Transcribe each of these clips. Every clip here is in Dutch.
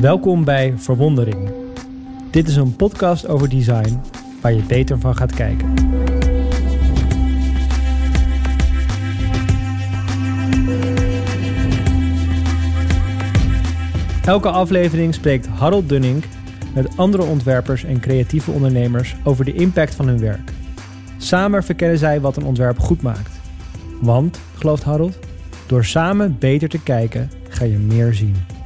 Welkom bij Verwondering. Dit is een podcast over design waar je beter van gaat kijken. Elke aflevering spreekt Harold Dunning met andere ontwerpers en creatieve ondernemers over de impact van hun werk. Samen verkennen zij wat een ontwerp goed maakt. Want, gelooft Harold, door samen beter te kijken ga je meer zien.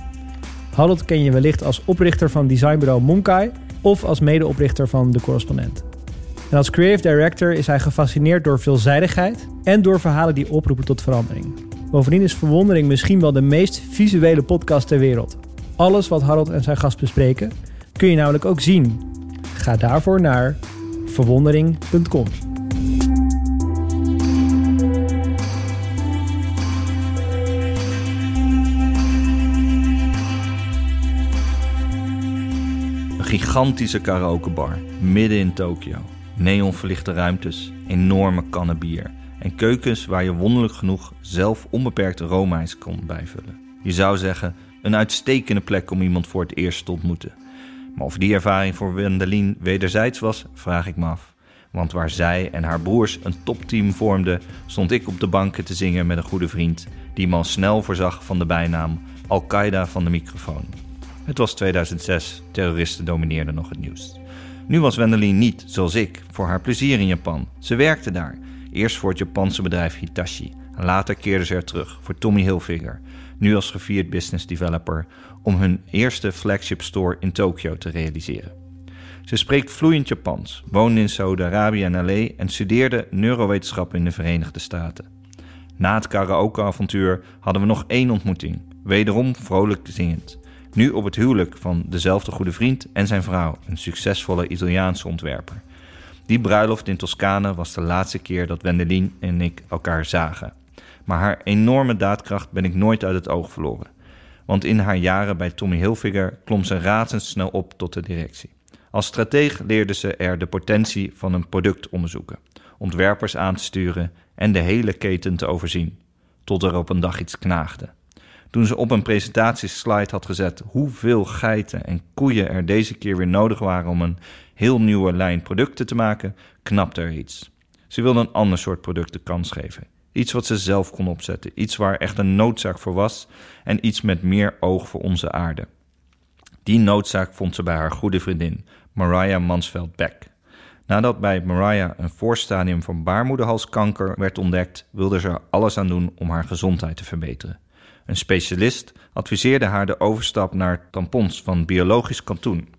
Harold ken je wellicht als oprichter van designbureau Monkai of als medeoprichter van De Correspondent. En als creative director is hij gefascineerd door veelzijdigheid en door verhalen die oproepen tot verandering. Bovendien is Verwondering misschien wel de meest visuele podcast ter wereld. Alles wat Harold en zijn gast bespreken kun je namelijk ook zien. Ga daarvoor naar verwondering.com. gigantische karaokebar, midden in Tokio. Neonverlichte ruimtes, enorme kannen bier en keukens waar je wonderlijk genoeg zelf onbeperkt roomijs kon bijvullen. Je zou zeggen, een uitstekende plek om iemand voor het eerst te ontmoeten. Maar of die ervaring voor Wendelin wederzijds was, vraag ik me af. Want waar zij en haar broers een topteam vormden, stond ik op de banken te zingen met een goede vriend, die me al snel voorzag van de bijnaam Al-Qaeda van de microfoon. Het was 2006, terroristen domineerden nog het nieuws. Nu was Wendelin niet, zoals ik, voor haar plezier in Japan. Ze werkte daar, eerst voor het Japanse bedrijf Hitachi. Later keerde ze er terug voor Tommy Hilfiger, nu als gevierd business developer, om hun eerste flagship store in Tokio te realiseren. Ze spreekt vloeiend Japans, woonde in Saudi-Arabië en LA en studeerde neurowetenschappen in de Verenigde Staten. Na het karaoke-avontuur hadden we nog één ontmoeting, wederom vrolijk zingend. Nu op het huwelijk van dezelfde goede vriend en zijn vrouw, een succesvolle Italiaanse ontwerper. Die bruiloft in Toscane was de laatste keer dat Wendelin en ik elkaar zagen. Maar haar enorme daadkracht ben ik nooit uit het oog verloren. Want in haar jaren bij Tommy Hilfiger klom ze razendsnel op tot de directie. Als strateeg leerde ze er de potentie van een product onderzoeken, ontwerpers aan te sturen en de hele keten te overzien, tot er op een dag iets knaagde. Toen ze op een presentatieslide had gezet hoeveel geiten en koeien er deze keer weer nodig waren om een heel nieuwe lijn producten te maken, knapte er iets. Ze wilde een ander soort producten kans geven. Iets wat ze zelf kon opzetten, iets waar echt een noodzaak voor was en iets met meer oog voor onze aarde. Die noodzaak vond ze bij haar goede vriendin, Mariah Mansveld Beck. Nadat bij Mariah een voorstadium van baarmoederhalskanker werd ontdekt, wilde ze er alles aan doen om haar gezondheid te verbeteren. Een specialist adviseerde haar de overstap naar tampons van biologisch katoen.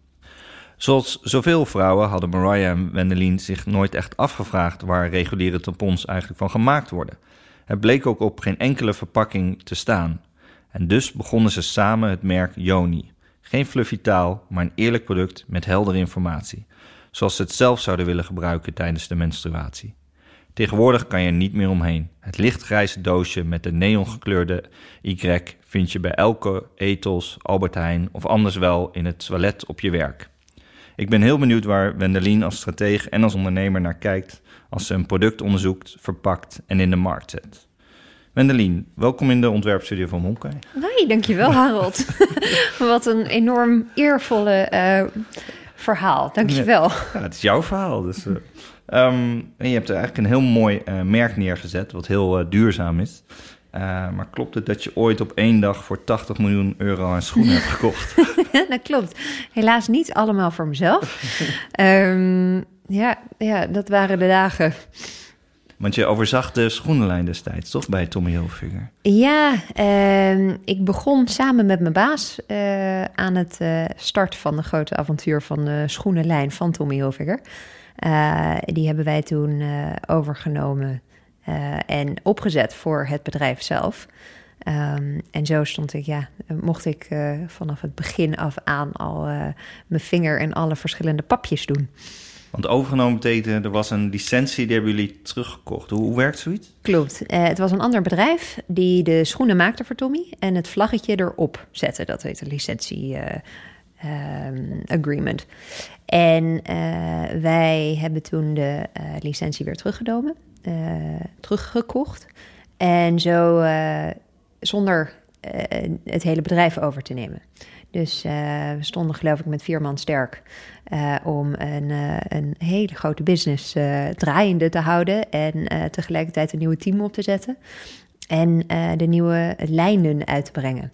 Zoals zoveel vrouwen hadden Mariah en Wendelin zich nooit echt afgevraagd waar reguliere tampons eigenlijk van gemaakt worden. Het bleek ook op geen enkele verpakking te staan. En dus begonnen ze samen het merk Yoni. Geen fluffy taal, maar een eerlijk product met heldere informatie. Zoals ze het zelf zouden willen gebruiken tijdens de menstruatie. Tegenwoordig kan je er niet meer omheen. Het lichtgrijze doosje met de neongekleurde Y vind je bij elke Ethos, Albert Heijn of anders wel in het toilet op je werk. Ik ben heel benieuwd waar Wendelin als strateeg en als ondernemer naar kijkt als ze een product onderzoekt, verpakt en in de markt zet. Wendelin, welkom in de ontwerpstudio van Monkai. Hoi, dankjewel Harold. Wat een enorm eervolle uh, verhaal. Dankjewel. Ja, ja, het is jouw verhaal. Dus, uh, um, en je hebt er eigenlijk een heel mooi uh, merk neergezet, wat heel duurzaam is. Uh, maar klopt het dat je ooit op één dag voor 80 miljoen euro aan schoenen hebt gekocht? dat klopt. Helaas niet allemaal voor mezelf. um, ja, ja, dat waren de dagen. Want je overzag de schoenenlijn destijds, toch, bij Tommy Hilfiger? Ja, uh, ik begon samen met mijn baas uh, aan het uh, start van de grote avontuur van de schoenenlijn van Tommy Hilfiger. Die hebben wij toen overgenomen en opgezet voor het bedrijf zelf. Um, en zo stond ik, ja, mocht ik vanaf het begin af aan al mijn vinger in alle verschillende papjes doen. Want overgenomen betekent, er was een licentie, die hebben jullie teruggekocht. Hoe, hoe werkt zoiets? Klopt. Uh, het was een ander bedrijf die de schoenen maakte voor Tommy en het vlaggetje erop zette. Dat heet een licentie um, agreement. En uh, wij hebben toen de licentie weer teruggenomen, teruggekocht. En zo zonder het hele bedrijf over te nemen. Dus uh, we stonden geloof ik met vier man sterk uh, om een, uh, een, hele grote business draaiende te houden en tegelijkertijd een nieuwe team op te zetten en de nieuwe lijnen uit te brengen.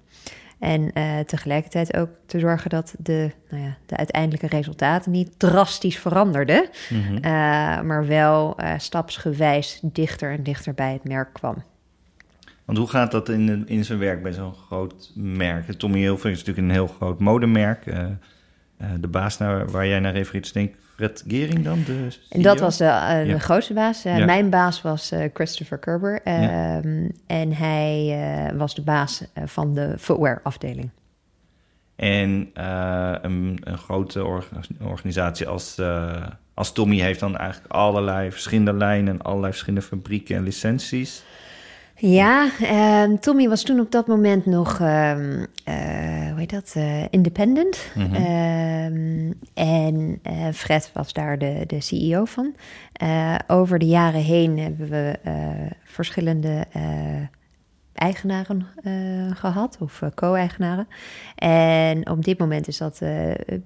En tegelijkertijd ook te zorgen dat de, nou ja, de uiteindelijke resultaten niet drastisch veranderden, mm -hmm. maar wel stapsgewijs dichter en dichter bij het merk kwam. Want hoe gaat dat in, in zijn werk bij zo'n groot merk? Tommy Hilfiger is natuurlijk een heel groot modemerk. De baas naar, waar jij naar refereert denk ik Fred Gering dan? De en dat was de, uh, de grootste baas. Ja. Mijn baas was Christopher Kerber. Ja. Ehm, en hij was de baas van de footwear afdeling. En een, een, grote organisatie als, als Tommy heeft dan eigenlijk allerlei verschillende lijnen... en allerlei verschillende fabrieken en licenties... Ja, uh, Tommy was toen op dat moment nog, uh, hoe heet dat, uh, independent. Mm -hmm. en eh, Fred was daar de, de CEO van. over de jaren heen hebben we verschillende eigenaren gehad, of co-eigenaren. En op dit moment is dat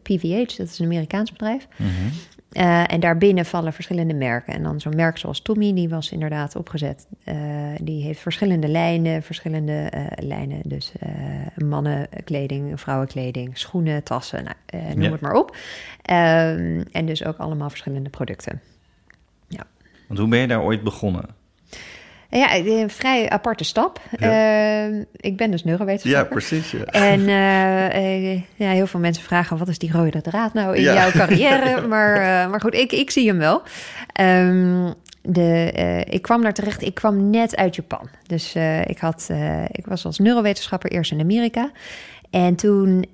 PVH, dat is een Amerikaans bedrijf. Mm -hmm. Uh, en daarbinnen vallen verschillende merken. En dan zo'n merk zoals Tommy, die was inderdaad opgezet. Uh, die heeft verschillende lijnen, verschillende uh, lijnen. Dus mannenkleding, vrouwenkleding, schoenen, tassen, nou, noem ja. het maar op. Ehm, en dus ook allemaal verschillende producten. Ja. Want hoe ben je daar ooit begonnen? Ja, een vrij aparte stap. Ja. Uh, ik ben dus neurowetenschapper. Ja, precies. Ja. En uh, ja, heel veel mensen vragen, wat is die rode draad nou in ja. jouw carrière? maar, uh, maar goed, ik, ik zie hem wel. Um, de, ik kwam daar terecht, ik kwam net uit Japan. Dus ik, had, ik was als neurowetenschapper eerst in Amerika. En toen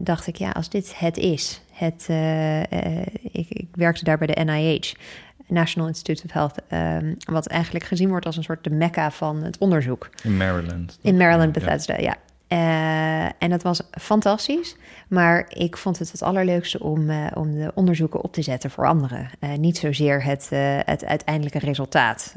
dacht ik, ja, als dit het is... Het, ik, ik werkte daar bij de NIH... National Institute of Health, um, wat eigenlijk gezien wordt als een soort de mecca van het onderzoek. In Maryland. In Maryland, Bethesda, ja. ja. Uh, en dat was fantastisch, maar ik vond het het allerleukste om, uh, om de onderzoeken op te zetten voor anderen. Uh, niet zozeer het, het uiteindelijke resultaat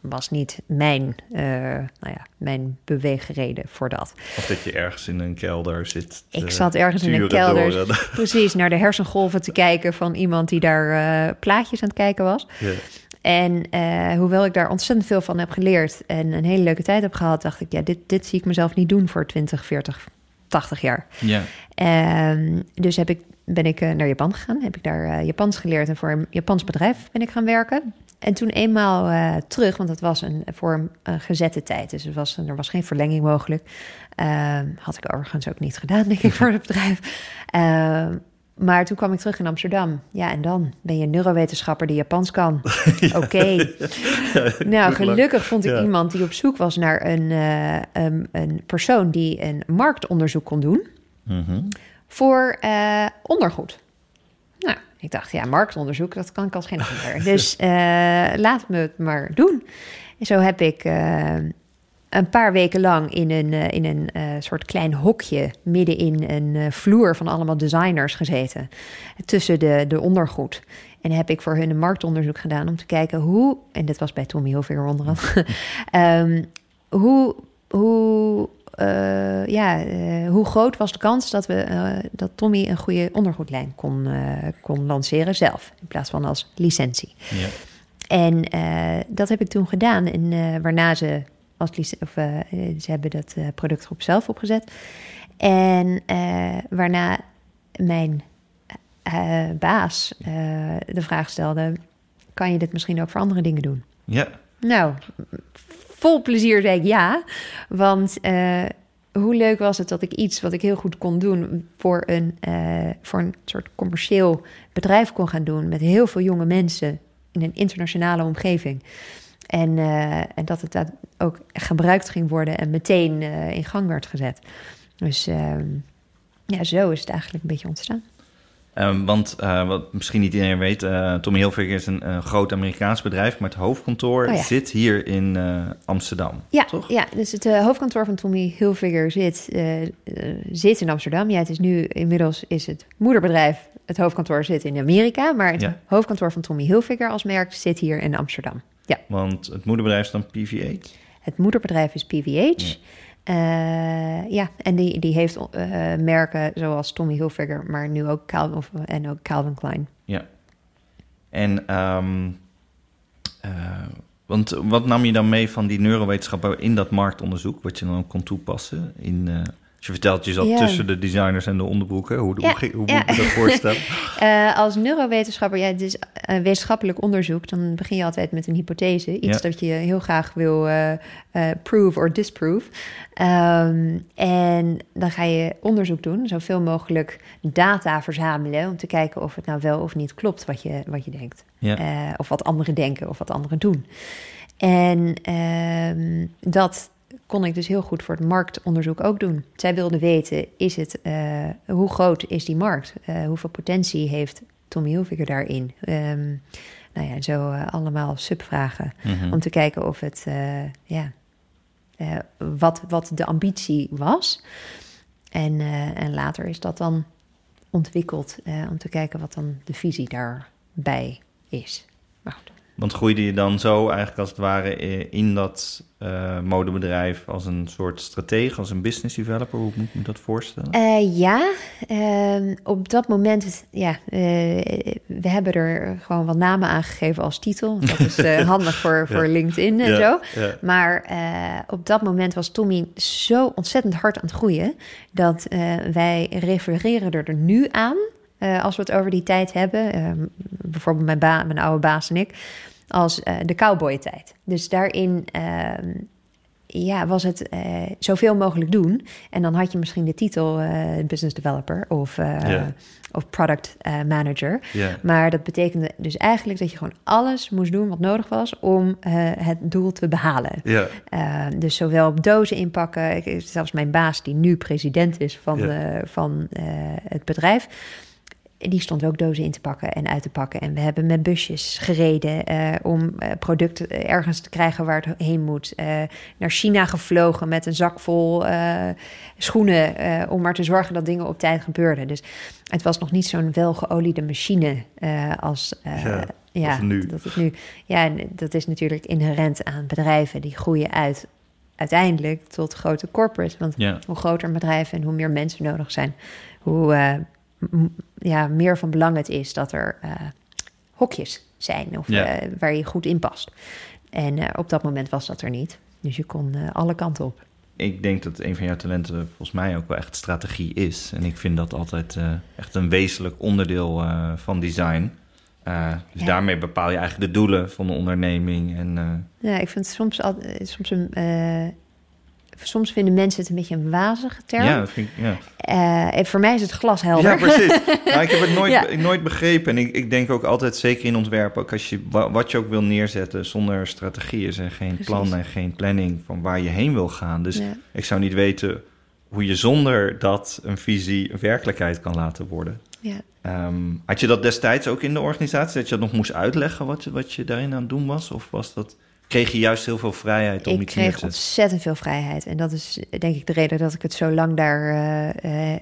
was niet mijn, uh, nou ja, mijn beweegreden voor dat. Of dat je ergens in een kelder zit. Ik zat ergens in een kelder, precies, naar de hersengolven te kijken van iemand die daar uh, plaatjes aan het kijken was. Ja. En uh, hoewel ik daar ontzettend veel van heb geleerd en een hele leuke tijd heb gehad, dacht ik, ja, dit, dit zie ik mezelf niet doen voor 20, 40, 80 jaar. Ja. Um, dus heb ik, ben ik naar Japan gegaan, heb ik daar Japans geleerd en voor een Japans bedrijf ben ik gaan werken. En toen eenmaal uh, terug, want dat was een, voor een, gezette tijd. Dus er was, er was geen verlenging mogelijk. Uh, had ik overigens ook niet gedaan, denk ik, voor het bedrijf. Uh, maar toen kwam ik terug in Amsterdam. Ja, en dan ben je neurowetenschapper die Japans kan. Oké. Okay. Ja, nou, gelukkig vond ik ja. iemand die op zoek was naar een, um, een persoon die een marktonderzoek kon doen mm -hmm. voor ondergoed. Ik dacht, ja, marktonderzoek, dat kan ik als geen ander. Dus uh, laat me het maar doen. En zo heb ik uh, een paar weken lang in een, uh, in een soort klein hokje... midden in een vloer van allemaal designers gezeten. Tussen de, de ondergoed. En heb ik voor hun een marktonderzoek gedaan om te kijken hoe... en dit was bij Tommy Hilfiger onder andere... um, hoe, hoe uh, ja, uh, hoe groot was de kans dat, we, uh, dat Tommy een goede ondergoedlijn kon, kon lanceren zelf, in plaats van als licentie. Ja. En dat heb ik toen gedaan. En waarna ze als of, ze hebben dat productgroep zelf opgezet. En waarna mijn baas de vraag stelde: kan je dit misschien ook voor andere dingen doen? Ja. Nou, vol plezier zei ik ja. Want uh, hoe leuk was het dat ik iets wat ik heel goed kon doen voor een, uh, voor een soort commercieel bedrijf kon gaan doen met heel veel jonge mensen in een internationale omgeving. En, uh, en dat het ook gebruikt ging worden en meteen in gang werd gezet. Dus ehm, ja, zo is het eigenlijk een beetje ontstaan. Um, want uh, wat misschien niet iedereen weet, uh, Tommy Hilfiger is een uh, groot Amerikaans bedrijf, maar het hoofdkantoor oh, ja. zit hier in Amsterdam. Ja, toch? ja, dus het hoofdkantoor van Tommy Hilfiger zit, zit in Amsterdam. Ja, het is nu inmiddels is het moederbedrijf, het hoofdkantoor zit in Amerika, maar het ja. hoofdkantoor van Tommy Hilfiger als merk zit hier in Amsterdam. Ja. Want het moederbedrijf is dan PVH? het moederbedrijf is PVH. Ja, ja en die, die heeft merken zoals Tommy Hilfiger, maar nu ook Calvin, of, en ook Calvin Klein. Ja. En um, want wat nam je dan mee van die neurowetenschappen in dat marktonderzoek, wat je dan kon toepassen in, uh, je vertelt, je zat tussen de designers en de onderbroeken. Hoe, hoe, hoe, moet je dat voorstellen? uh, als neurowetenschapper, ja, het is uh, wetenschappelijk onderzoek. Dan begin je altijd met een hypothese. Iets dat je heel graag wil uh, prove of disprove. Um, en dan ga je onderzoek doen. Zoveel mogelijk data verzamelen. Om te kijken of het nou wel of niet klopt wat je, wat je denkt. of wat anderen denken of wat anderen doen. En ehm, dat kon ik dus heel goed voor het marktonderzoek ook doen. Zij wilden weten, is het, uh, hoe groot is die markt? Uh, hoeveel potentie heeft Tommy Hilfiger daarin? Um, nou ja, zo uh, allemaal subvragen. Mm -hmm. Om te kijken of het, ja, wat, wat de ambitie was. En, en later is dat dan ontwikkeld om te kijken wat dan de visie daarbij is. Maar goed. Want groeide je dan zo eigenlijk als het ware in dat uh, modebedrijf als een soort stratege, als een business developer? Hoe moet ik me dat voorstellen? Uh, ja, uh, op dat moment, ja, eh, we hebben er gewoon wat namen aangegeven als titel. Dat is handig voor. LinkedIn en ja, zo. Ja. Maar op dat moment was Tommy zo ontzettend hard aan het groeien dat wij refereren er nu aan. als we het over die tijd hebben, ehm, bijvoorbeeld mijn, ba mijn oude baas en ik, als uh, de cowboy-tijd. Dus daarin uh, ja, was het uh, zoveel mogelijk doen. En dan had je misschien de titel uh, business developer of, yeah. of product manager. Yeah. Maar dat betekende dus eigenlijk dat je gewoon alles moest doen wat nodig was om het doel te behalen. Yeah. dus zowel op dozen inpakken, zelfs mijn baas die nu president is van, van het bedrijf die stond ook dozen in te pakken en uit te pakken. En we hebben met busjes gereden uh, om uh, producten ergens te krijgen waar het heen moet. Uh, naar China gevlogen met een zak vol schoenen om maar te zorgen dat dingen op tijd gebeurden. Dus het was nog niet zo'n welgeoliede machine als, ja, ja nu. Dat, het nu. Ja, dat is natuurlijk inherent aan bedrijven die groeien uit uiteindelijk tot grote corporates. Want ja. hoe groter een bedrijf en hoe meer mensen nodig zijn, hoe ja, meer van belang het is dat er uh, hokjes zijn of ja. uh, waar je goed in past. En uh, op dat moment was dat er niet. Dus je kon alle kanten op. Ik denk dat een van jouw talenten volgens mij ook wel echt strategie is. En ik vind dat altijd echt een wezenlijk onderdeel van design. dus ja. daarmee bepaal je eigenlijk de doelen van de onderneming. En, Ja, ik vind het soms, al, soms een soms vinden mensen het een beetje een wazige term. Ja, dat vind ik, ja. Uh, en voor mij is het glashelder. Ja, precies. nou, ik heb het nooit, ja. nooit begrepen. En ik, ik denk ook altijd, zeker in ontwerp, ook als je, wat je ook wil neerzetten zonder strategie is en geen precies. plan en geen planning van waar je heen wil gaan. Dus ja. ik zou niet weten hoe je zonder dat een visie een werkelijkheid kan laten worden. Ja. Um, had je dat destijds ook in de organisatie, dat je dat nog moest uitleggen wat, wat je daarin aan het doen was? Of was dat kreeg je juist heel veel vrijheid om ik iets kreeg ontzettend veel vrijheid. En dat is denk ik de reden dat ik het zo lang daar uh, uh,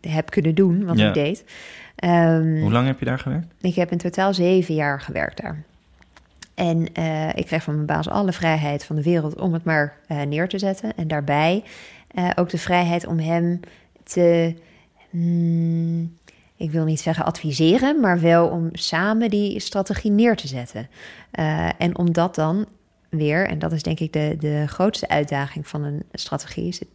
heb kunnen doen, wat ja. ik deed. Um, Hoe lang heb je daar gewerkt? Ik heb in totaal zeven jaar gewerkt daar. En uh, ik kreeg van mijn baas alle vrijheid van de wereld om het maar neer te zetten. En daarbij ook de vrijheid om hem te... Mm, ik wil niet zeggen adviseren, maar wel om samen die strategie neer te zetten. Uh, en om dat dan weer, en dat is denk ik de, de grootste uitdaging van een strategie, is het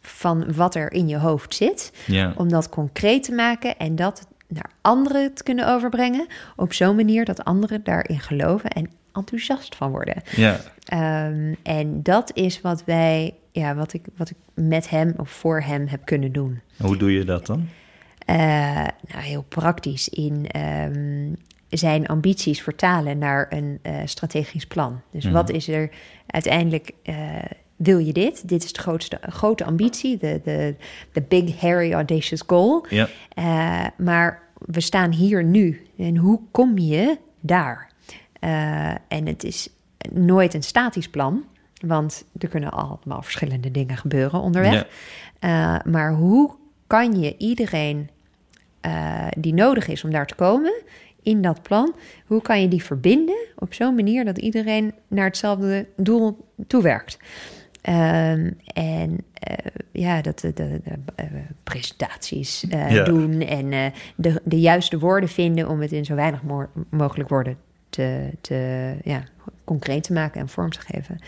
van wat er in je hoofd zit, ja. om dat concreet te maken en dat naar anderen te kunnen overbrengen op zo'n manier dat anderen daarin geloven en enthousiast van worden. Ja. Um, en dat is wat wij, ja, wat ik, wat ik met hem of voor hem heb kunnen doen. Hoe doe je dat dan? Uh, nou, heel praktisch in um, zijn ambities vertalen naar een uh, strategisch plan. Dus mm-hmm. wat is er uiteindelijk... Uh, wil je dit? Dit is de grootste, grote ambitie, de, de, de big, hairy, audacious goal. Ja. Uh, maar we staan hier nu. En hoe kom je daar? en het is nooit een statisch plan, want er kunnen allemaal verschillende dingen gebeuren onderweg. Ja. maar hoe kan je iedereen die nodig is om daar te komen, in dat plan, hoe kan je die verbinden op zo'n manier dat iedereen naar hetzelfde doel toewerkt? Ehm, en eh, ja, dat de, de, de eh, presentaties eh, Ja. doen en de, de juiste woorden vinden om het in zo weinig mo- mogelijk woorden te, te ja, concreet te maken en vorm te geven.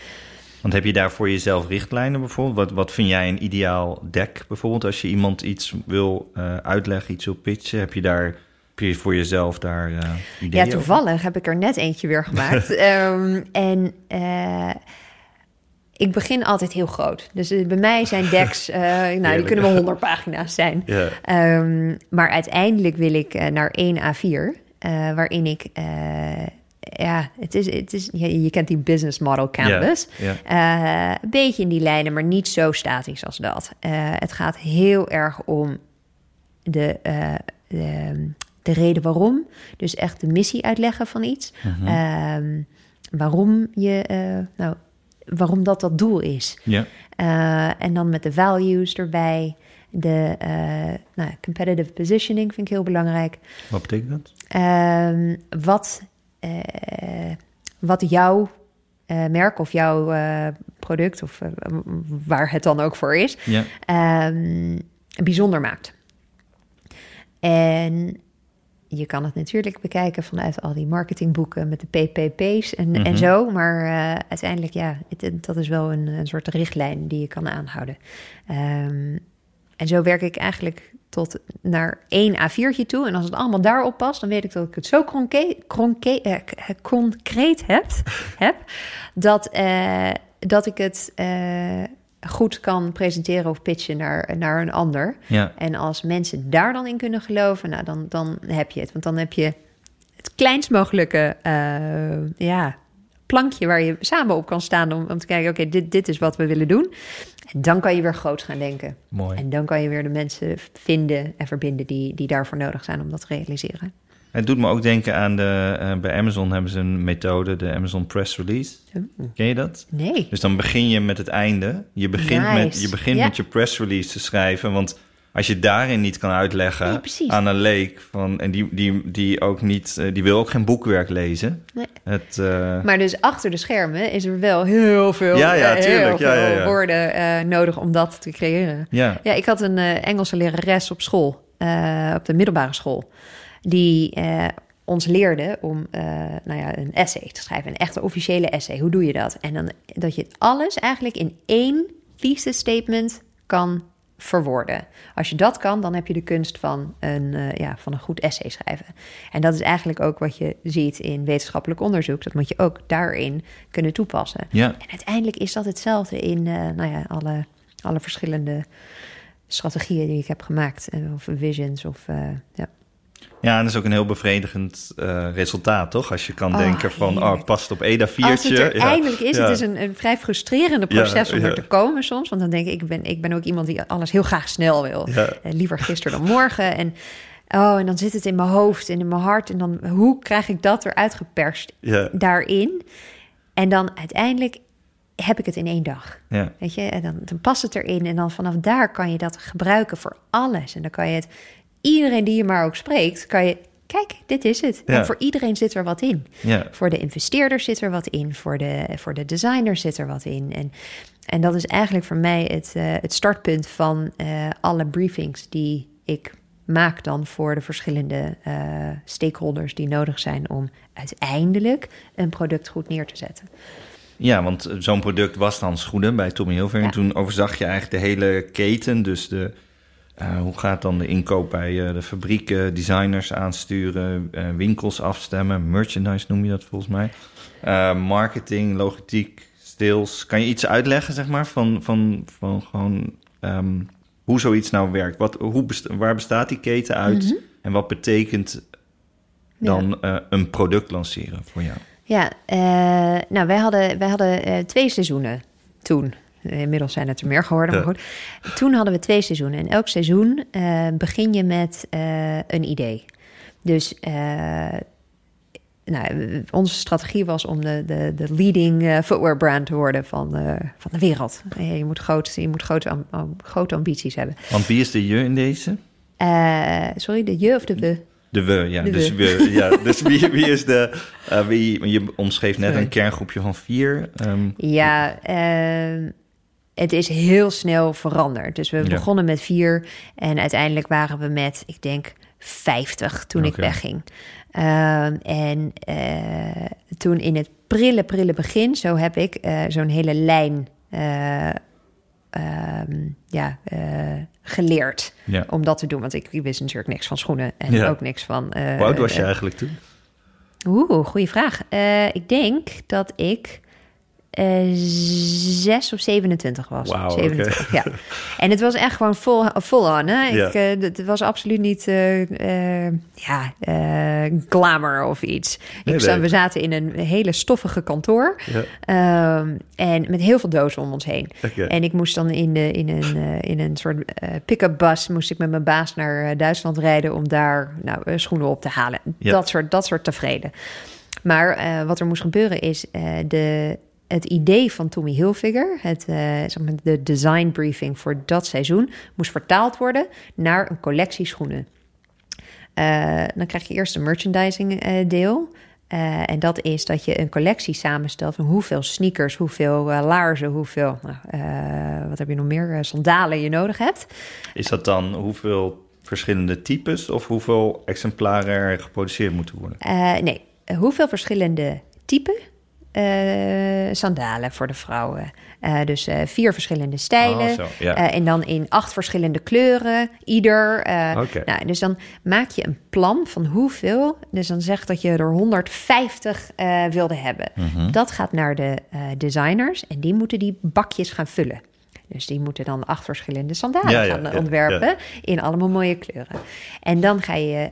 Want heb je daar voor jezelf richtlijnen bijvoorbeeld? Wat, wat vind jij een ideaal deck bijvoorbeeld? Als je iemand iets wil uitleggen, iets wil pitchen, heb je daar je voor jezelf daar ideeën Ja, over? toevallig heb ik er net eentje weer gemaakt. Ehm, en eh, ik begin altijd heel groot. Dus eh, bij mij zijn decks, nou, die kunnen wel 100 pagina's zijn. Ehm, maar uiteindelijk wil ik naar 1 A4, eh, waarin ik, ja, het is, het is, je, je kent die business model canvas. Een beetje in die lijnen, maar niet zo statisch als dat. Het gaat heel erg om de, de, de reden waarom. Dus echt de missie uitleggen van iets. Mhm. Ehm, waarom je, eh, nou, waarom dat dat doel is. ja. Eh, en dan met de values erbij. De eh, nou, competitive positioning vind ik heel belangrijk. Wat betekent dat? Ehm, wat, wat jouw merk of jouw product, of waar het dan ook voor is, Ja. ehm, bijzonder maakt. En je kan het natuurlijk bekijken vanuit al die marketingboeken met de PPP's en, Mhm. en zo. Maar eh, uiteindelijk, ja, het- het- dat is wel een, een soort richtlijn die je kan aanhouden. Ehm, en zo werk ik eigenlijk tot naar één A4'tje toe. En als het allemaal daarop past, dan weet ik dat ik het zo eh, k- concreet heb, heb dat, eh, dat ik het eh, goed kan presenteren of pitchen naar, naar een ander. Ja. En als mensen daar dan in kunnen geloven, nou, dan, dan heb je het. Want dan heb je het kleinst mogelijke eh, ja, plankje waar je samen op kan staan om, om te kijken, oké, dit, dit is wat we willen doen. En dan kan je weer groot gaan denken. Mooi. En dan kan je weer de mensen vinden en verbinden die, die daarvoor nodig zijn om dat te realiseren. Het doet me ook denken aan de... eh, bij Amazon hebben ze een methode, de Amazon Press Release. Oeh. Ken je dat? Nee. Dus dan begin je met het einde. Je begint, Nice. met, je, begint Ja. met je press release te schrijven. Want als je daarin niet kan uitleggen Nee, aan een leek... Van, en die, die, die, ook niet, eh, die wil ook geen boekwerk lezen. Nee. Het, eh, Maar dus achter de schermen is er wel heel veel, Ja, ja, tuurlijk. heel Ja, veel ja, ja. woorden nodig om dat te creëren. ja. Ja, ik had een eh, Engelse lerares op school, op de middelbare school, die eh, ons leerde om eh, nou ja, een essay te schrijven, een echte officiële essay. Hoe doe je dat? En dan dat je alles eigenlijk in één thesis statement kan verwoorden. Als je dat kan, dan heb je de kunst van een, eh, ja, van een goed essay schrijven. En dat is eigenlijk ook wat je ziet in wetenschappelijk onderzoek. Dat moet je ook daarin kunnen toepassen. ja. En uiteindelijk is dat hetzelfde in nou ja, alle, alle verschillende strategieën die ik heb gemaakt. Of visions of ja. Ja, en dat is ook een heel bevredigend eh, resultaat, toch? Als je kan Oh, denken van, oh, heerlijk. het past op één A4'tje. Als het er ja. eindelijk is, Ja. het is een, een vrij frustrerende proces Ja, om er te komen soms. Want dan denk ik, ik ben, ik ben ook iemand die alles heel graag snel wil. Eh, liever gisteren dan morgen. En, oh, en dan zit het in mijn hoofd en in mijn hart. En dan, hoe krijg ik dat eruit geperst daarin? En dan uiteindelijk heb ik het in één dag. ja. Weet je, en dan, dan past het erin. En dan vanaf daar kan je dat gebruiken voor alles. En dan kan je het, iedereen die je maar ook spreekt, kan je, kijk, dit is het. Ja. En voor iedereen zit er wat in. ja. Voor de investeerder zit er wat in. Voor de, voor de designer zit er wat in. En, en dat is eigenlijk voor mij het, eh, het startpunt van eh, alle briefings die ik maak dan voor de verschillende eh, stakeholders die nodig zijn om uiteindelijk een product goed neer te zetten. Ja, want zo'n product was dan schoenen bij Tommy Hilfiger. Ja. En toen overzag je eigenlijk de hele keten. Dus de, eh, hoe gaat dan de inkoop bij eh, de fabrieken, designers aansturen, eh, winkels afstemmen, merchandise noem je dat volgens mij. Marketing, logistiek, sales. Kan je iets uitleggen, zeg maar, van, van, van gewoon ehm, hoe zoiets nou werkt? Wat, hoe best- waar bestaat die keten uit? Mhm. En wat betekent dan een product lanceren voor jou? Ja, nou, wij hadden, wij hadden twee seizoenen toen. Inmiddels zijn het er meer geworden, maar goed. Toen hadden we twee seizoenen. En elk seizoen eh, begin je met eh, een idee. Dus eh, nou, onze strategie was om de, de, de leading footwear brand te worden van, van de wereld. Je moet, groot, je moet grote, am- am- grote ambities hebben. Want wie is de je in deze? Sorry, de je of de we? De we, ja. De dus we. we, ja. Dus wie, wie is de... wie, je omschreef net Sorry. een kerngroepje van vier. ehm, Ja, ehm, het is heel snel veranderd. Dus we Ja. begonnen met vier en uiteindelijk waren we met, ik denk, 50 toen ik wegging. Ehm, en eh, toen in het prille, prille begin, zo heb ik eh, zo'n hele lijn eh, ehm, ja, eh, geleerd ja. om dat te doen. Want ik, ik wist natuurlijk niks van schoenen en Ja. ook niks van... eh, Hoe oud was je eigenlijk toen? Oeh, goede vraag. Eh, ik denk dat ik eh 6 of 27 was. Oké. 27, ja. En het was echt gewoon vol, vol on. Hè? Ik, eh, het was absoluut niet eh, ja, glamour of iets. Nee, ik nee. We zaten in een hele stoffige kantoor. Ehm, en met heel veel dozen om ons heen. En ik moest dan in, de, in, een, in een soort pick-up bus... moest ik met mijn baas naar Duitsland rijden... om daar nou, schoenen op te halen. Dat, soort, dat soort tevreden. Maar wat er moest gebeuren is... de, het idee van Tommy Hilfiger... Het, eh, zeg maar, de design briefing voor dat seizoen... moest vertaald worden naar een collectie schoenen. Eh, dan krijg je eerst een merchandising eh, deel. En dat is dat je een collectie samenstelt van hoeveel sneakers, hoeveel laarzen, hoeveel, nou, wat heb je nog meer, sandalen je nodig hebt. Is dat dan hoeveel verschillende types of hoeveel exemplaren er geproduceerd moeten worden? Nee, hoeveel verschillende typen eh, sandalen voor de vrouwen. Eh, dus eh, vier verschillende stijlen. Oh, zo, ja. En dan in acht verschillende kleuren, ieder. Nou, dus dan maak je een plan van hoeveel. Dus dan zeg dat je er 150 eh, wilde hebben. Mhm. Dat gaat naar de designers en die moeten die bakjes gaan vullen. Dus die moeten dan acht verschillende sandalen Ja, gaan ja, ontwerpen in allemaal mooie kleuren. En dan ga je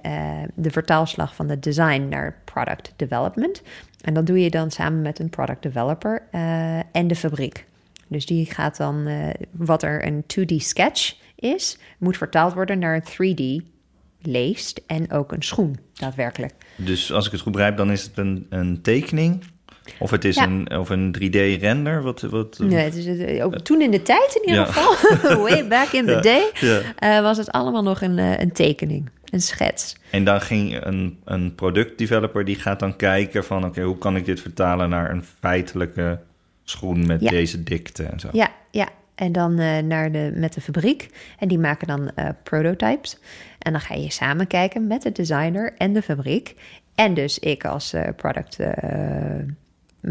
de vertaalslag van de design naar product development. En dat doe je dan samen met een product developer eh, en de fabriek. Dus die gaat dan, eh, wat er een 2D sketch is, moet vertaald worden naar een 3D leest en ook een schoen, daadwerkelijk. Dus als ik het goed begrijp, dan is het een, een tekening of het is Ja. een, of een 3D-render? Wat, wat, Nee, het is, ook toen in de tijd in ieder Ja. geval, way back in the Ja, day, eh, was het allemaal nog een, eh, een tekening, een schets. En dan ging een, een productdeveloper die gaat dan kijken van... oké, hoe kan ik dit vertalen naar een feitelijke schoen met Ja. deze dikte en zo. Ja, ja. En dan eh, naar de, met de fabriek. En die maken dan eh, prototypes. En dan ga je samen kijken met de designer en de fabriek. En dus ik als eh, product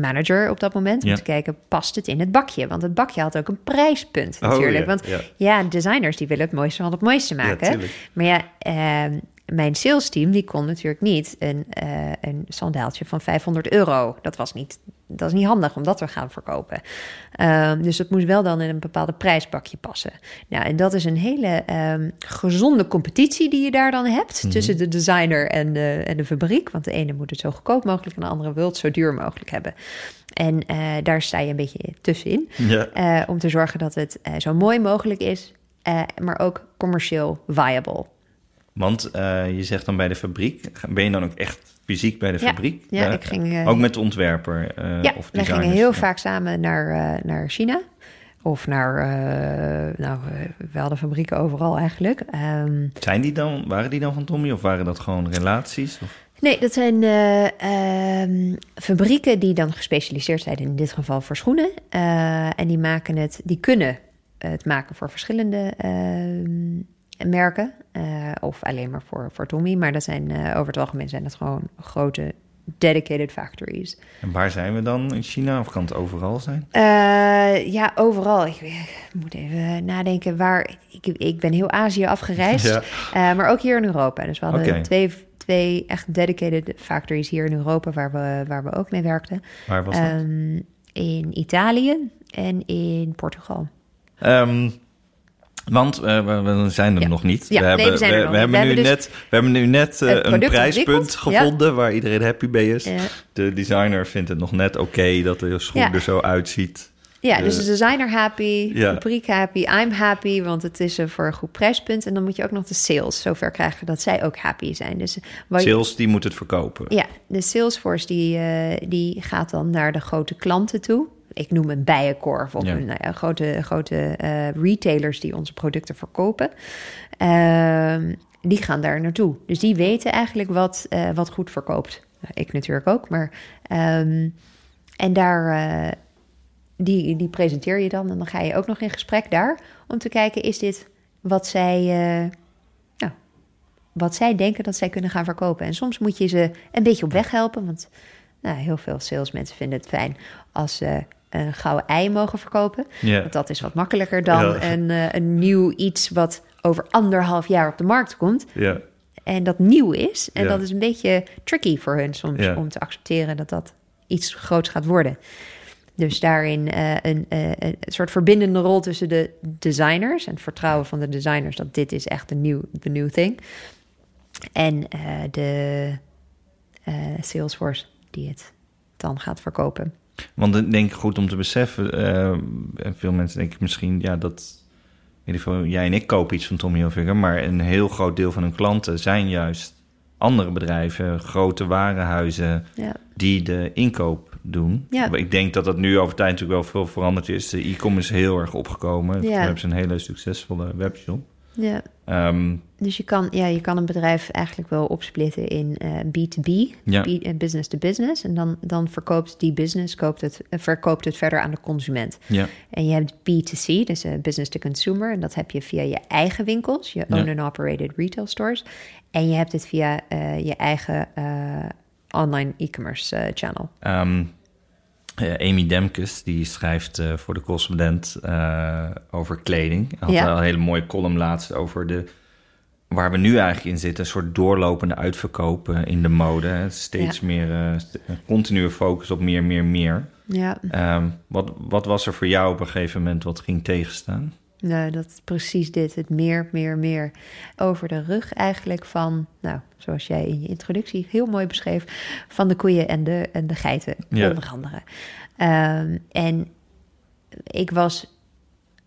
manager op dat moment. Om Ja. te kijken, past het in het bakje? Want het bakje had ook een prijspunt Oh, natuurlijk. ja, Want ja. ja, designers die willen het mooiste van het mooiste maken. maar ja, ehm, mijn sales team die kon natuurlijk niet een, eh, een sandaaltje van 500 euro. Dat was niet, dat is niet handig om dat te gaan verkopen. Ehm, dus het moest wel dan in een bepaalde prijsbakje passen. Nou, en dat is een hele ehm, gezonde competitie die je daar dan hebt Mhm. tussen de designer en de, en de fabriek. Want de ene moet het zo goedkoop mogelijk en de andere wil het zo duur mogelijk hebben. En eh, daar sta je een beetje tussenin. Ja. Eh, om te zorgen dat het eh, zo mooi mogelijk is, maar ook commercieel viable. Want je zegt dan bij de fabriek, ben je dan ook echt fysiek bij de Ja, fabriek? ja, ik ging, eh, ook met de ontwerper eh ja, of we designers? gingen heel vaak samen naar, eh, naar China. Of naar, eh, nou, we hadden fabrieken overal eigenlijk. Ehm, Zijn die dan, waren die dan van Tommy of waren dat gewoon relaties? Of? nee, dat zijn eh, ehm, fabrieken die dan gespecialiseerd zijn, in dit geval voor schoenen. En die maken het, die kunnen het maken voor verschillende ehm, merken. Eh, of alleen maar voor, voor Tommy. Maar dat zijn eh, over het algemeen zijn dat gewoon grote dedicated factories. En waar zijn we dan in China? Of kan het overal zijn? Eh, ja, overal. Ik, ik moet even nadenken waar. Ik, ik ben heel Azië afgereisd, Ja. maar ook hier in Europa. Dus we hadden twee, twee echt dedicated factories hier in Europa waar we, waar we ook mee werkten. Waar was dat? Ehm, in Italië en in Portugal. Ehm, want eh, we, we zijn er Ja. nog niet. Ja, we, nee, hebben, we hebben nu dus net, we hebben nu net eh, een prijspunt. Ja. gevonden waar iedereen happy mee is. De designer vindt het nog net oké dat de schoen er zo uitziet. Ja, Eh, dus de designer happy, ja. fabriek happy, I'm happy, want het is eh, voor een goed prijspunt. En dan moet je ook nog de sales zover krijgen dat zij ook happy zijn. Dus wat je- Sales, die moet het verkopen. Ja, de Salesforce die, eh, die gaat dan naar de grote klanten toe. Ik noem een bijenkorf of Ja. een nou ja, grote, grote eh, retailers die onze producten verkopen. Ehm, die gaan daar naartoe. Dus die weten eigenlijk wat, eh, wat goed verkoopt. Nou, ik natuurlijk ook, maar... ehm, en daar... eh, die, die presenteer je dan en dan ga je ook nog in gesprek daar... om te kijken, is dit wat zij... nou, wat zij denken dat zij kunnen gaan verkopen. En soms moet je ze een beetje op weg helpen. Want nou, heel veel salesmensen vinden het fijn als ze een gouden ei mogen verkopen. Want dat is wat makkelijker dan Ja. een, eh, een nieuw iets wat over anderhalf jaar op de markt komt. En dat nieuw is. En dat is een beetje tricky voor hun soms om te accepteren dat dat iets groots gaat worden. Dus daarin eh, een, eh, een soort verbindende rol tussen de designers en het vertrouwen van de designers dat dit is echt de new, the new thing. En de Salesforce die het dan gaat verkopen. Want dan denk ik goed om te beseffen, eh, veel mensen denken misschien, ja, dat, in ieder geval, jij en ik kopen iets van Tommy Hilfiger, maar een heel groot deel van hun klanten zijn juist andere bedrijven, grote warenhuizen, Ja. die de inkoop doen. Ja. Ik denk dat dat nu over tijd natuurlijk wel veel veranderd is. De e-commerce is heel erg opgekomen. Ja. We hebben een hele succesvolle webshop. Ja. Ehm, Dus je kan, ja, je kan een bedrijf eigenlijk wel opsplitten in eh, B2B, Ja. B- eh, business to business. En dan, dan verkoopt die business koopt het, eh, verkoopt het verder aan de consument. ja, En je hebt B2C, dus eh, business to consumer. En dat heb je via je eigen winkels, je Ja. owned and operated retail stores. En je hebt het via eh, je eigen eh, online e-commerce eh, channel. Ehm, eh, Amy Demkes, die schrijft eh, voor de correspondent eh, over kleding. Hij had Ja. een hele mooie column laatst over de... Waar we nu eigenlijk in zitten, een soort doorlopende uitverkoop in de mode. hè. Steeds meer, continue focus op meer, meer, meer. Ja, Ehm, wat, wat was er voor jou op een gegeven moment wat ging tegenstaan? Nou, dat is precies dit. Het meer, meer, meer. Over de rug eigenlijk van, nou, zoals jij in je introductie heel mooi beschreef, van de koeien en de, en de geiten, Ja. onder andere. Ehm, en ik was,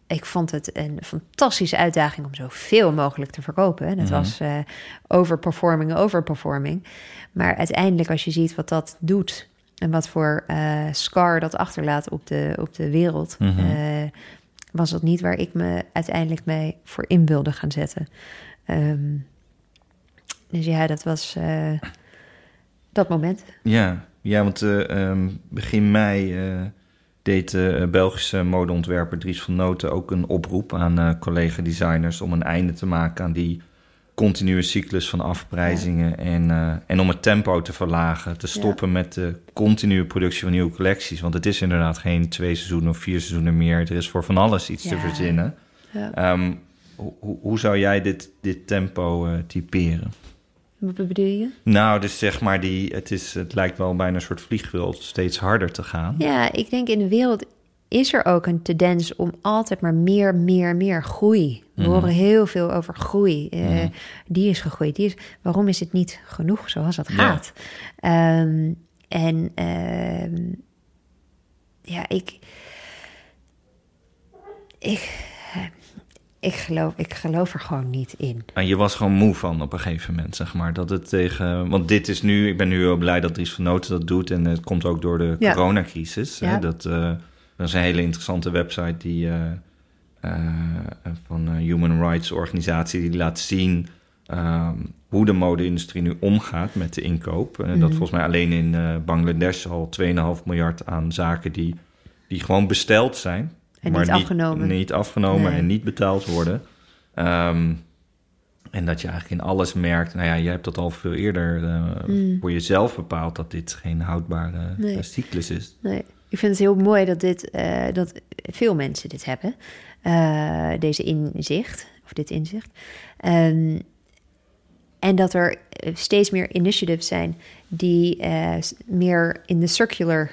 ik vond het een fantastische uitdaging om zoveel mogelijk te verkopen. En het Mhm. was eh, overperforming, overperforming. Maar uiteindelijk, als je ziet wat dat doet en wat voor eh, scar dat achterlaat op de, op de wereld, Mhm. eh, was dat niet waar ik me uiteindelijk mee voor in wilde gaan zetten. Ehm, dus ja, dat was eh, dat moment. Ja, ja want eh, ehm, begin mei eh, deed de Belgische modeontwerper Dries van Noten ook een oproep aan collega-designers om een einde te maken aan die continue cyclus van afprijzingen en, eh, en om het tempo te verlagen, te stoppen met de continue productie van nieuwe collecties. Want het is inderdaad geen twee seizoenen of vier seizoenen meer. Er is voor van alles iets te verzinnen. Ja. Ehm, hoe zou jij dit, dit tempo eh, typeren? Wat bedoel je? Nou, dus zeg maar, die, het, is, het lijkt wel bijna een soort vliegveld steeds harder te gaan. Ja, ik denk in de wereld is er ook een tendens om altijd maar meer, meer, meer groei. We Mhm. horen heel veel over groei. Eh, Mhm. Die is gegroeid. Die is, waarom is het niet genoeg zoals het Ja. gaat? Ehm, en ehm, ja, ik, ik, ik, geloof, ik geloof er gewoon niet in. En je was gewoon moe van op een gegeven moment, zeg maar. Dat het tegen. Want dit is nu. Ik ben nu heel blij dat Dries van Noten dat doet. En het komt ook door de Ja. coronacrisis. Hè? Dat, eh, dat is een hele interessante website die. eh, eh, van een Human Rights Organisatie. Die laat zien. ehm, hoe de mode-industrie nu omgaat met de inkoop. En dat Mhm. volgens mij alleen in eh, Bangladesh al 2,5 miljard aan zaken die, die gewoon besteld zijn. En maar niet afgenomen. Niet afgenomen Nee. en niet betaald worden. Ehm, en dat je eigenlijk in alles merkt, nou ja, je hebt dat al veel eerder eh, Mm. voor jezelf bepaald dat dit geen houdbare Nee. eh, cyclus is. Nee, ik vind het heel mooi dat, dit, eh, dat veel mensen dit hebben. eh, deze inzicht, of dit inzicht. Ehm, en dat er steeds meer initiatives zijn die eh, meer in de circular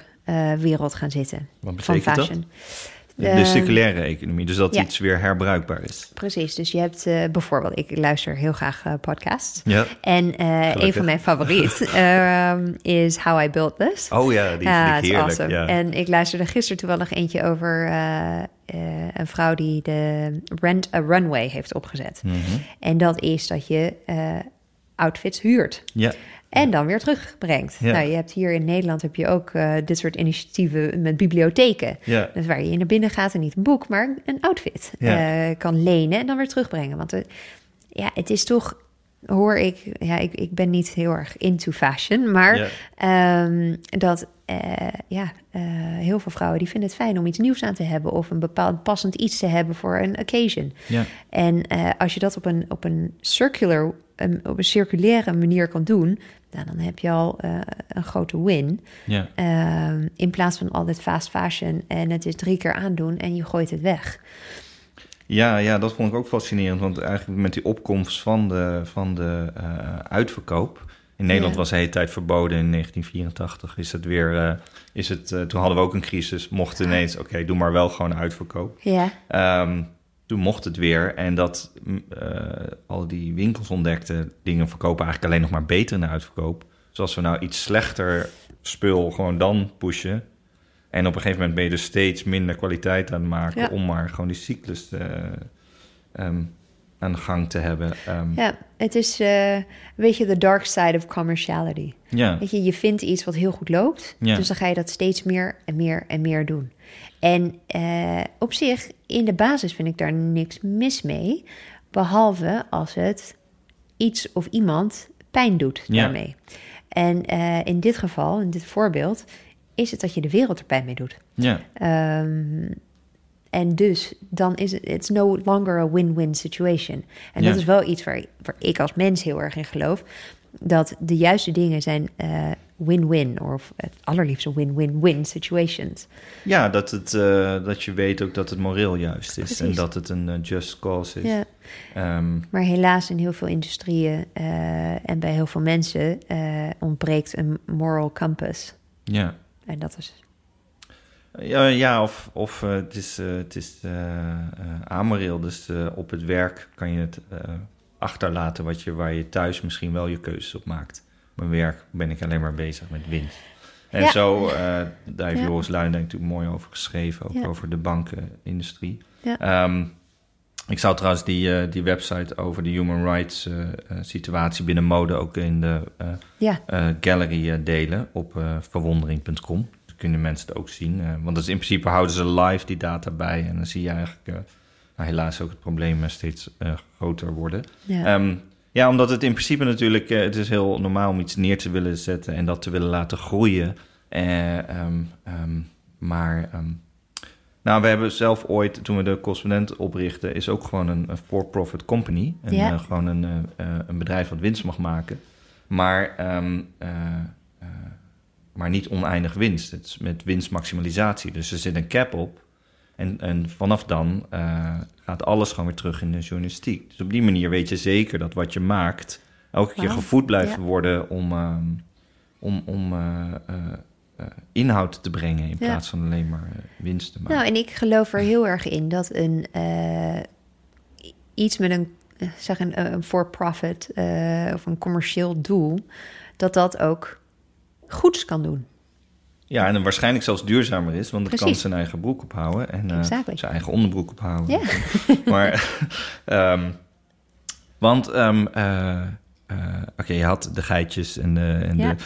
wereld gaan zitten. Wat Van dat? De, Ehm, circulaire economie, dus dat ja. iets weer herbruikbaar is. Precies, dus je hebt eh, bijvoorbeeld, ik luister heel graag eh, podcasts. Ja. En eh, een van mijn favorieten ehm, is How I Built This. Oh ja, die vind ik is heerlijk. awesome. Ja. En ik luisterde gisteren toevallig eentje over een vrouw die de Rent a Runway heeft opgezet. Mhm. En dat is dat je outfits huurt ja. En dan weer terugbrengt. Ja. Nou, je hebt hier in Nederland heb je ook eh, dit soort initiatieven met bibliotheken. Ja. Dus waar je naar binnen gaat en niet een boek, maar een outfit Ja. eh, kan lenen en dan weer terugbrengen. Want eh, ja, het is toch hoor ik, ja, ik, ik ben niet heel erg into fashion, maar ehm, dat ja, heel veel vrouwen die vinden het fijn om iets nieuws aan te hebben of een bepaald passend iets te hebben voor een occasion. Ja. En als je dat op een, op een circular, een- op een circulaire manier kan doen, nou, dan heb je al eh, een grote win. Ja. Ehm, in plaats van altijd fast fashion en het is drie keer aandoen en je gooit het weg. Ja, ja, dat vond ik ook fascinerend. Want eigenlijk met die opkomst van de, van de eh, uitverkoop. In Nederland Ja. was de hele tijd verboden in 1984. Is het weer. eh, is het, toen hadden we ook een crisis. Mocht ineens, oké, doe maar wel gewoon uitverkoop. Ja, Ehm, toen mocht het weer. En dat mm, eh, al die winkels ontdekten dingen verkopen eigenlijk alleen nog maar beter in de uitverkoop. Dus als we nou iets slechter spul gewoon dan pushen. En op een gegeven moment ben je dus steeds minder kwaliteit aan het maken Ja. om maar gewoon die cyclus eh, ehm, aan de gang te hebben. Ehm, ja het is eh weet je, the dark side of commerciality. ja. Weet je, je vindt iets wat heel goed loopt, Ja. dus dan ga je dat steeds meer en meer en meer doen. En eh, op zich, in de basis vind ik daar niks mis mee, behalve als het iets of iemand pijn doet Ja. daarmee. En eh, in dit geval, in dit voorbeeld, is het dat je de wereld er pijn mee doet. ja. Ehm, en dus dan is het it's no longer a win-win situation. En Ja. dat is wel iets waar, waar ik als mens heel erg in geloof. Dat de juiste dingen zijn eh, win-win. Of het allerliefste win-win-win situations. ja dat, het, eh, dat je weet ook dat het moreel juist is. En dat het een eh, just cause is. Ja. Ehm, Maar helaas in heel veel industrieën eh, en bij heel veel mensen ontbreekt een moral compass. ja. En dat is... Ja, ja of, of het is, het is amoreel. Dus op het werk kan je het achterlaten wat je, waar je thuis misschien wel je keuzes op maakt. Mijn werk ben ik alleen maar bezig met winst. En Ja. zo, eh, daar heeft Ja. Joris Luijendijk natuurlijk mooi over geschreven. Ook Ja. over de bankenindustrie. Ehm, ik zou trouwens die, eh, die website over de human rights eh, situatie binnen mode ook in de gallery delen op verwondering.com. Dan kunnen mensen het ook zien. want dat is in principe houden ze live die data bij. En dan zie je eigenlijk nou, helaas ook het probleem steeds groter worden. ja. Ja. omdat het in principe natuurlijk... eh, het is heel normaal om iets neer te willen zetten... en dat te willen laten groeien. Eh, ehm, ehm, maar... ehm, nou, we hebben zelf ooit, toen we de correspondent oprichten... is ook gewoon een, een for-profit company. Ja. eh, gewoon een, een bedrijf wat winst mag maken. Maar, maar niet oneindig winst. Het is met winstmaximalisatie. Dus er zit een cap op. En, en vanaf dan eh, gaat alles gewoon weer terug in de journalistiek. Dus op die manier weet je zeker dat wat je maakt... elke keer Wauw, gevoed blijft ja. worden om, ehm, om, om eh, eh, inhoud te brengen... in Ja. plaats van alleen maar winst te maken. Nou, en ik geloof er heel erg in dat een iets met een, zeg een, een for-profit of een commercieel doel, dat dat ook goeds kan doen. Ja, en waarschijnlijk zelfs duurzamer is, want het kan zijn eigen broek ophouden en eh, zijn eigen onderbroek ophouden. Ja. maar, ehm, want, ehm, eh, eh, oké, je had de geitjes en, de, en, Ja. de,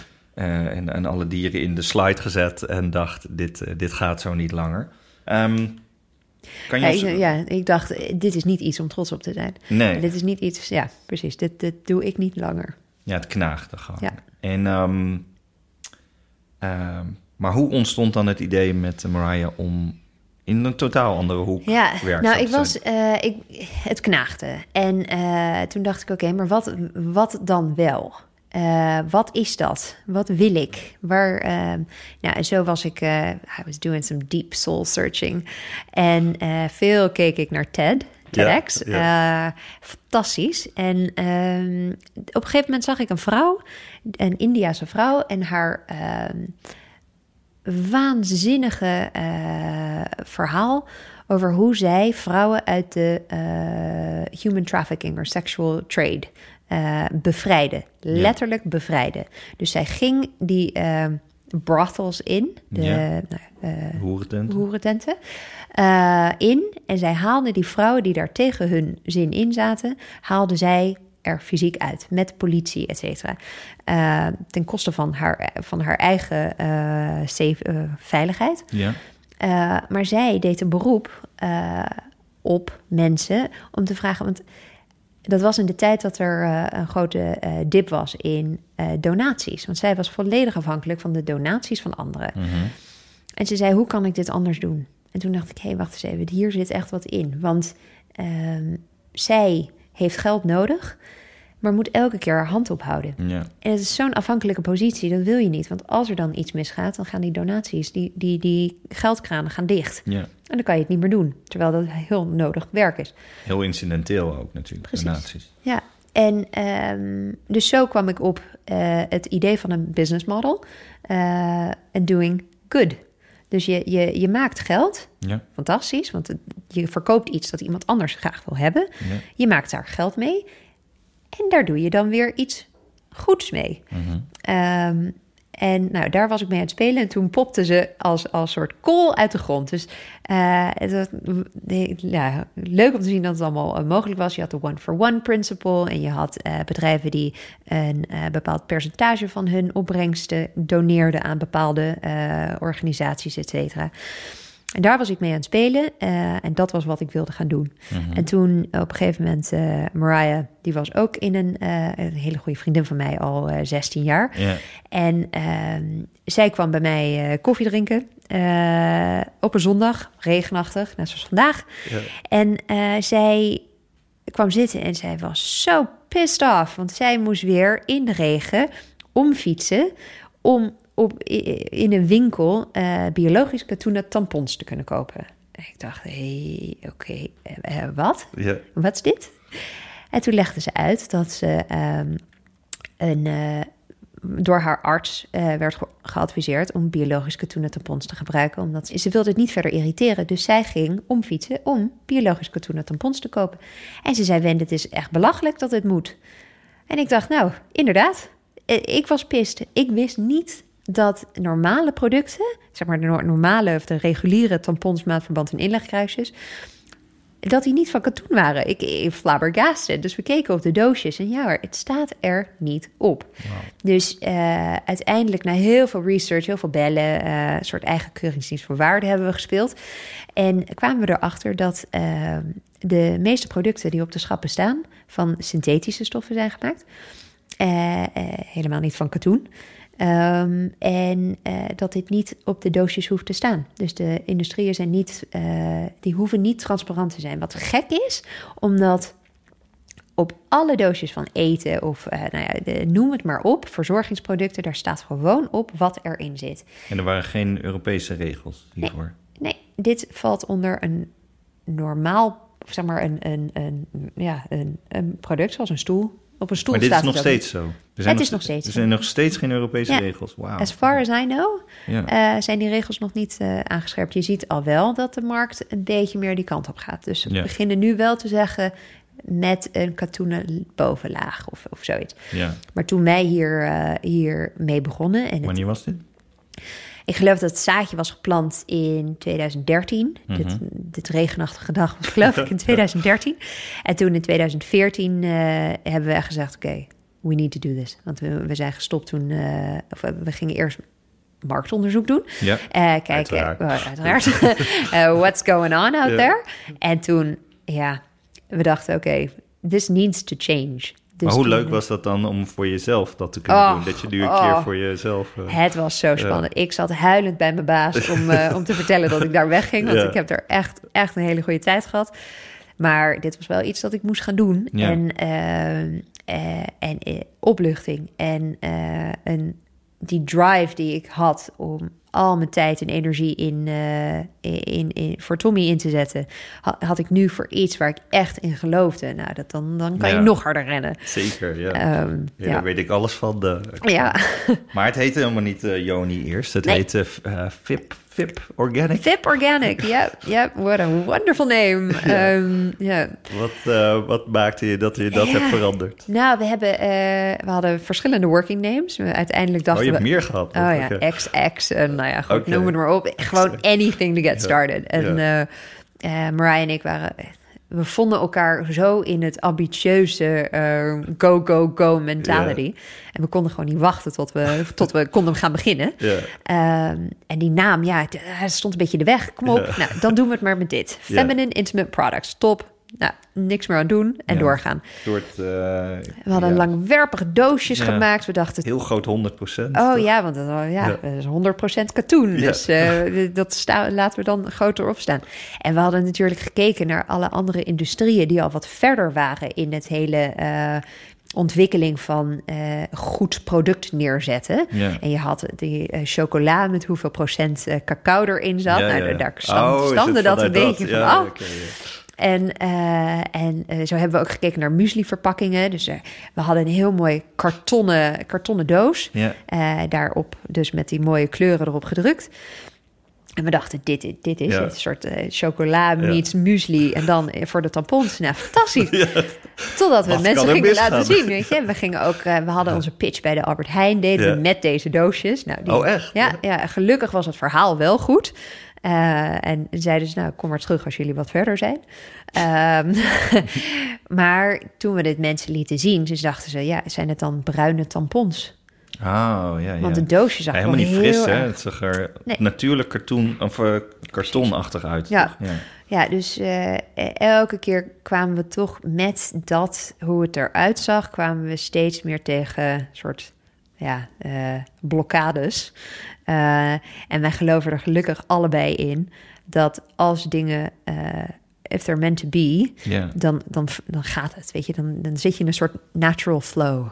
en, en alle dieren in de slide gezet en dacht, dit, dit gaat zo niet langer. Ehm, kan je Ja, ons- ik, ja, ik dacht, dit is niet iets om trots op te zijn. Nee, Dit is niet iets, ja, precies, dit, dit doe ik niet langer. ja, het knaagde gewoon. Ja. En, ehm, maar hoe ontstond dan het idee met Mariah om in een totaal andere hoek Ja, nou, ik was, eh, ik, het knaagde. En eh, toen dacht ik, oké, maar wat, wat dan wel? Eh, wat is dat? Wat wil ik? Waar, ehm, nou, en zo was ik, I was doing some deep soul searching. En veel keek ik naar TED, TEDx. Eh, fantastisch. En ehm, op een gegeven moment zag ik een vrouw, een Indiase vrouw, en haar... waanzinnige eh, verhaal over hoe zij vrouwen uit de eh, human trafficking of sexual trade eh bevrijden. Letterlijk bevrijden. Dus zij ging die brothels in, de Ja. nou, Hoerentent. hoerententen, in. En zij haalden die vrouwen die daar tegen hun zin in zaten, haalden zij er fysiek uit. Met politie, et cetera. Eh, ten koste van haar, van haar eigen eh, safe, eh, veiligheid. Ja. Maar zij deed een beroep op mensen om te vragen... want dat was in de tijd dat er een grote dip was in donaties. Want zij was volledig afhankelijk van de donaties van anderen. Mhm. En ze zei, hoe kan ik dit anders doen? En toen dacht ik, hé, wacht eens even, hier zit echt wat in. Want ehm, zij heeft geld nodig, maar moet elke keer haar hand ophouden. Ja. En het is zo'n afhankelijke positie, dat wil je niet. Want als er dan iets misgaat, dan gaan die donaties, die, die, die geldkranen gaan dicht. ja. En dan kan je het niet meer doen, terwijl dat heel nodig werk is. Heel incidenteel ook natuurlijk, Precies. donaties. Ja, en ehm, dus zo kwam ik op eh, het idee van een business model eh, en doing good. Dus je, je, je maakt geld, Ja. fantastisch, want je verkoopt iets dat iemand anders graag wil hebben. Ja. Je maakt daar geld mee en daar doe je dan weer iets goeds mee. Mhm. Ehm, en nou, daar was ik mee aan het spelen. En toen popte ze als, als soort kool uit de grond. Dus eh, het was ja, leuk om te zien dat het allemaal eh, mogelijk was. Je had de one-for-one principle. En je had eh, bedrijven die een bepaald percentage van hun opbrengsten doneerden aan bepaalde organisaties, et cetera. En daar was ik mee aan het spelen. eh, en dat was wat ik wilde gaan doen. Mhm. En toen op een gegeven moment, eh Mariah, die was ook in een, eh, een hele goede vriendin van mij al eh 16 jaar. Ja. En ehm, zij kwam bij mij koffie drinken op een zondag, regenachtig, net zoals vandaag. En zij kwam zitten en zij was zo pissed off, want zij moest weer in de regen omfietsen om op, in een winkel eh, biologisch katoenen tampons te kunnen kopen. En ik dacht, hé, hey, oké, eh, eh, wat? Wat is dit? En toen legde ze uit dat ze ehm, een, door haar arts werd ge- geadviseerd om biologisch katoenen tampons te gebruiken. Omdat ze, ze wilde het niet verder irriteren. Dus zij ging omfietsen om biologisch katoenen tampons te kopen. En ze zei, Wend, het is echt belachelijk dat het moet. En ik dacht, nou, inderdaad. Ik was pist. Ik wist niet dat normale producten, zeg maar de no- normale of de reguliere tampons, maatverband en inlegkruisjes, dat die niet van katoen waren. Ik, ik flabbergasted. Dus we keken op de doosjes en ja hoor, het staat er niet op. Dus eh, uiteindelijk na heel veel research, heel veel bellen, eh, een soort eigen keuringsdienst voor waarde hebben we gespeeld. En kwamen we erachter dat eh, de meeste producten die op de schappen staan van synthetische stoffen zijn gemaakt. Eh, helemaal niet van katoen. Ehm, en eh, dat dit niet op de doosjes hoeft te staan. Dus de industrieën zijn niet, eh, die hoeven niet transparant te zijn. Wat gek is, omdat op alle doosjes van eten of eh, nou ja, de, noem het maar op, verzorgingsproducten, daar staat gewoon op wat erin zit. En er waren geen Europese regels hiervoor. Nee, dit valt onder een normaal, zeg maar een, een, een, ja, een, een product zoals een stoel. Op een stoel Maar dit is staat nog het ook steeds zo. Er Het is nog steeds Er zijn nog steeds geen Europese Ja. regels. Wauw. As far as I know, Ja. eh, zijn die regels nog niet eh, aangescherpt. Je ziet al wel dat de markt een beetje meer die kant op gaat. Dus we Ja. beginnen nu wel te zeggen met een katoenen bovenlaag of, of zoiets. ja. Maar toen wij hier, eh, hier mee begonnen... En het, Wanneer was dit? Ik geloof dat het zaadje was geplant in 2013. dit, Mhm. dit regenachtige dag was geloof ik in 2013. En toen in 2014 eh, hebben we gezegd... oké, we need to do this. Want we, we zijn gestopt toen... eh, of we, we gingen eerst marktonderzoek doen. Ja. Eh kijken, Uiteraard. eh, uiteraard. Eh, what's going on out Ja. there? En toen, ja, we dachten, oké, this needs to change. Dus maar hoe leuk was dat dan om voor jezelf dat te kunnen Oh, doen? Dat je nu een oh. keer voor jezelf... eh, Het was zo spannend. Ik zat huilend bij mijn baas om, eh, om te vertellen dat ik daar wegging. Want Ja. ik heb er echt, echt een hele goede tijd gehad. Maar dit was wel iets dat ik moest gaan doen. Ja. En, eh, eh, en opluchting. En een, die drive die ik had om al mijn tijd en energie in, eh, in, in, voor Tommy in te zetten... ha- had ik nu voor iets waar ik echt in geloofde. Nou, dat, dan, dan kan Ja. je nog harder rennen. Zeker, ja. Ehm, ja, ja. Daar weet ik alles van. De... Ja, Maar het heette helemaal niet eh Joni eerst. Het Nee. heette eh, Vip, Vip Organic. Vip Organic. Ja, ja, what a wonderful name. Ehm, ja. Wat, eh, wat maakte je dat je dat Ja. hebt veranderd? Nou, we, hebben, eh, we hadden verschillende working names. We uiteindelijk Oh, dachten je hebt we... meer gehad. Oh ja. XX. En nou ja, goed, Oké. noem het maar op. Gewoon anything to get Ja. started. En Ja. eh, Mariah en ik waren... We vonden elkaar zo in het ambitieuze eh, go, go, go mentality. En we konden gewoon niet wachten tot we, tot we konden gaan beginnen. Ehm, en die naam, ja, het, het stond een beetje in de weg. Kom op, nou, dan doen we het maar met dit. Feminine Intimate Products, top. Nou, niks meer aan doen en Ja. doorgaan. Door het, eh, We hadden ja, langwerpige doosjes Ja. gemaakt. We dachten, heel groot 100% oh ja, want dat, oh, ja, dat is 100% katoen. Dus eh, dat sta, laten we dan groter opstaan. En we hadden natuurlijk gekeken naar alle andere industrieën... die al wat verder waren in het hele... eh, ontwikkeling van goed product neerzetten. Ja. En je had die eh, chocola met hoeveel procent cacao erin zat. Ja, nou, ja. daar stand, Oh, dat een beetje dat? van Ja, af. En, eh, en eh, zo hebben we ook gekeken naar muesli-verpakkingen. Dus eh, we hadden een heel mooi kartonnen, kartonnen doos. Ja. Daarop dus met die mooie kleuren erop gedrukt. En we dachten, dit, dit, dit is Ja. het. Een soort eh, chocola meets muesli. En dan voor de tampons. Nou, fantastisch. Totdat we Wat mensen gingen misgaan? laten zien, weet je. We gingen ook, we hadden onze pitch bij de Albert Heijn, deden we met deze doosjes. Nou, die, Oh, echt? Ja, ja, gelukkig was het verhaal wel goed. Eh, en zeiden ze, nou, kom maar terug als jullie wat verder zijn. Ehm, maar toen we dit mensen lieten zien, dus dachten ze, ja, zijn het dan bruine tampons? Oh, ja, ja. Want de doosje zag Ja, er helemaal niet fris, hè? Het zag er Nee. natuurlijk kartoen, of, eh, kartonachtig uit. Ja. ja. Ja, dus eh, elke keer kwamen we toch met dat, hoe het eruit zag, kwamen we steeds meer tegen soort ja, blokkades. Eh, en wij geloven er gelukkig allebei in dat als dingen, eh if they're meant to be, dan, dan, dan gaat het. Weet je, dan, dan zit je in een soort natural flow.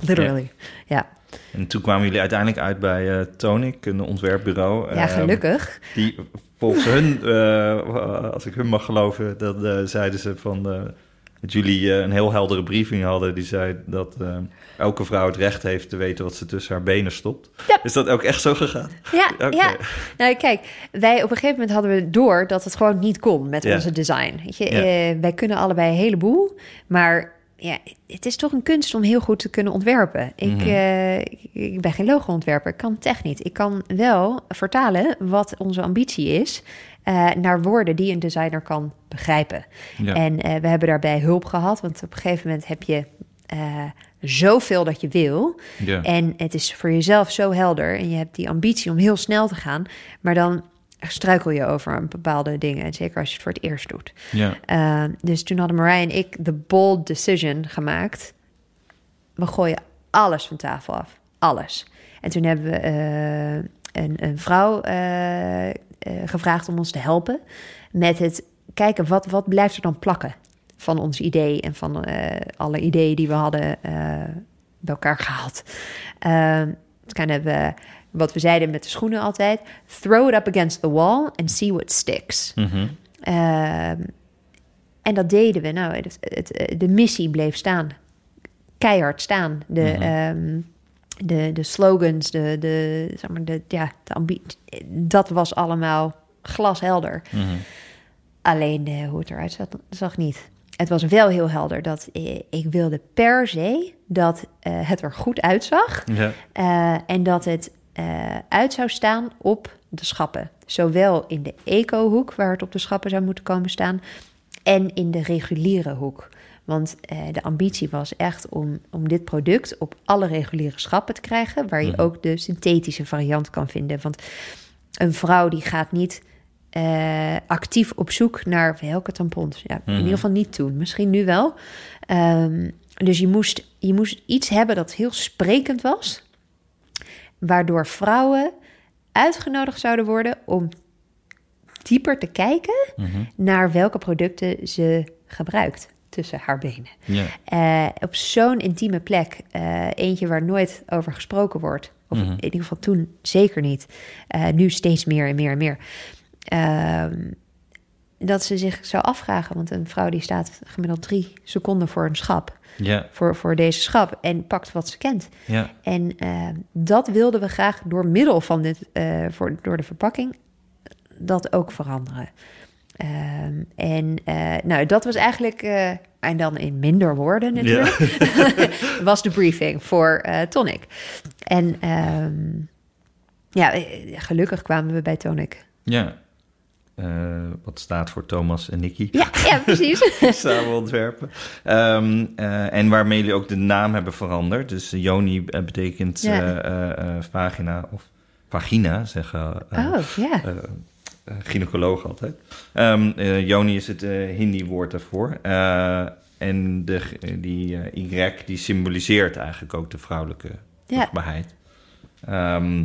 Literally. Ja, En toen kwamen jullie uiteindelijk uit bij eh, Tonic, een ontwerpbureau. ja. Ehm, gelukkig. Die volgens hun, als ik hun mag geloven, dat zeiden ze van dat jullie een heel heldere briefing hadden. Die zei dat elke vrouw het recht heeft te weten wat ze tussen haar benen stopt. Ja. Is dat ook echt zo gegaan? Ja, ja. Nou, kijk, wij op een gegeven moment hadden we door dat het gewoon niet kon met Ja. onze design. Weet je, eh, wij kunnen allebei een heleboel, maar ja, het is toch een kunst om heel goed te kunnen ontwerpen. Ik, Mhm. eh, ik, ik ben geen logo-ontwerper, ik kan het echt niet. Ik kan wel vertalen wat onze ambitie is eh, naar woorden die een designer kan begrijpen. Ja. En we hebben daarbij hulp gehad, want op een gegeven moment heb je zoveel dat je wil. Ja. En het is voor jezelf zo helder en je hebt die ambitie om heel snel te gaan, maar dan struikel je over een bepaalde dingen. En zeker als je het voor het eerst doet. ja. Uh, dus toen hadden Mariah en ik de bold decision gemaakt. We gooien alles van tafel af. Alles. En toen hebben we eh, een, een vrouw eh, eh, gevraagd om ons te helpen met het kijken wat, wat blijft er dan plakken van ons idee en van eh, alle ideeën die we hadden eh, bij elkaar gehaald. Uh, het kind of, uh, wat we zeiden met de schoenen altijd: throw it up against the wall and see what sticks. Mhm. Ehm, en dat deden we. Nou, het, het, de missie bleef staan. Keihard staan. De, Mhm. ehm, de, de slogans, de, de, zeg maar, de, ja, de ambitie. Dat was allemaal glashelder. Mhm. Alleen eh, hoe het eruit zag, zag niet. Het was wel heel helder dat eh, ik wilde per se dat eh, het er goed uitzag. Ja. Eh, en dat het eh, uit zou staan op de schappen. Zowel in de eco-hoek, waar het op de schappen zou moeten komen staan, en in de reguliere hoek. Want eh, de ambitie was echt om, om dit product op alle reguliere schappen te krijgen, waar je Mhm. ook de synthetische variant kan vinden. Want een vrouw die gaat niet eh, actief op zoek naar welke tampons. Ja, In Mhm. ieder geval niet toen, misschien nu wel. Ehm, dus je moest, je moest iets hebben dat heel sprekend was, waardoor vrouwen uitgenodigd zouden worden om dieper te kijken Mhm. naar welke producten ze gebruikt tussen haar benen. Eh, op zo'n intieme plek, eh, eentje waar nooit over gesproken wordt. Of Mhm. in ieder geval toen zeker niet. Nu steeds meer en meer en meer. Ehm, dat ze zich zou afvragen, want een vrouw die staat gemiddeld drie seconden voor een schap, Ja. voor, voor deze schap, en pakt wat ze kent. Ja. En eh, dat wilden we graag door middel van dit, eh, voor, door de verpakking, dat ook veranderen. Ehm, en eh, nou, dat was eigenlijk, eh, en dan in minder woorden natuurlijk, was de briefing voor Tonic. En ehm, ja, gelukkig kwamen we bij Tonic. Ja. Eh, wat staat voor Thomas en Nicky. Ja, ja precies. samen ontwerpen. Ehm, eh, en waarmee jullie ook de naam hebben veranderd. Dus Joni eh, betekent Ja. vagina of vagina, zeggen Oh, ja. gynaecoloog altijd. Um, Joni is het Hindi-woord daarvoor. en de, die Y die symboliseert eigenlijk ook de vrouwelijke. Ehm,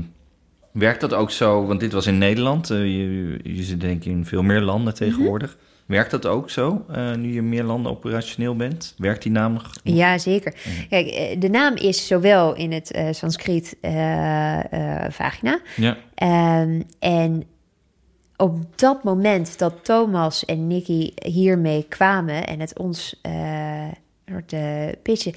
werkt dat ook zo? Want dit was in Nederland. je, je zit denk ik in veel meer landen tegenwoordig. Mhm. Werkt dat ook zo, uh, nu je meer landen operationeel bent? Werkt die naam nog? Ja, zeker. Kijk, eh, de naam is zowel in het uh, Sanskriet vagina. Ja. Um, en op dat moment dat Thomas en Nicky hiermee kwamen en het ons soort pitchen,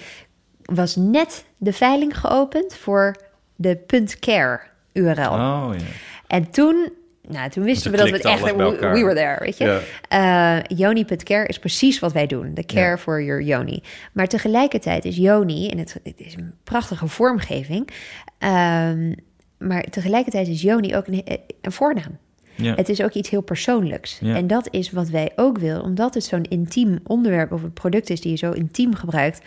was net de veiling geopend voor de .care URL. Oh, ja. En toen nou, toen wisten we dat we echt... We, we, were there, weet je. Ja. Uh, Yoni.care is precies wat wij doen. De care for your Yoni. Maar tegelijkertijd is Yoni... en het, het is een prachtige vormgeving... Um, maar tegelijkertijd is Yoni ook een, een voornaam. Het is ook iets heel persoonlijks. En dat is wat wij ook willen, omdat het zo'n intiem onderwerp of een product is die je zo intiem gebruikt.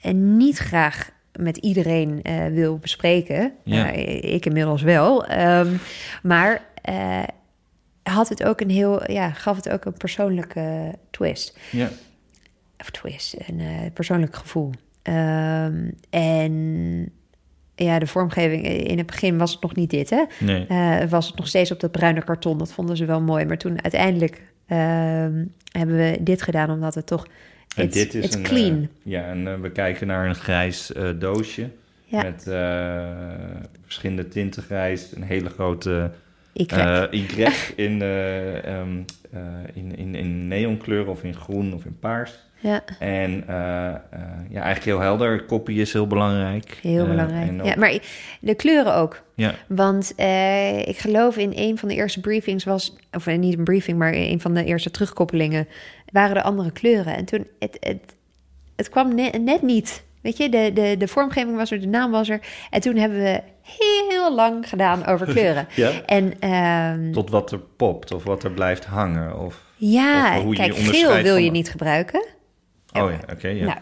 En niet graag met iedereen uh, wil bespreken. Ja. ik inmiddels wel. Um, maar uh, had het ook een heel, ja, gaf het ook een persoonlijke twist. Ja. Of twist, een persoonlijk gevoel. Um, en ja, de vormgeving in het begin was het nog niet dit, hè? Nee. Was het nog steeds op dat bruine karton. Dat vonden ze wel mooi. Maar toen uiteindelijk uh, hebben we dit gedaan, omdat het toch. En dit is een, clean. ja, en we kijken naar een grijs doosje. Ja. Met verschillende tinten grijs, een hele grote Y. Y in, um, uh, in, in, in neonkleur of in groen of in paars. Ja. En ja, eigenlijk heel helder. Kopie is heel belangrijk. Heel belangrijk. Ja, maar de kleuren ook. Ja. Want ik geloof in een van de eerste briefings was... of niet een briefing, maar een van de eerste terugkoppelingen... waren er andere kleuren. En toen, het, het, het kwam net, net niet Weet je, de, de, de vormgeving was er, de naam was er. En toen hebben we heel lang gedaan over kleuren. ja? En, um, Tot wat er popt of wat er blijft hangen. Of, ja, of hoe kijk, je geel wil je niet gebruiken. Oh ja, oké. ja. Nou,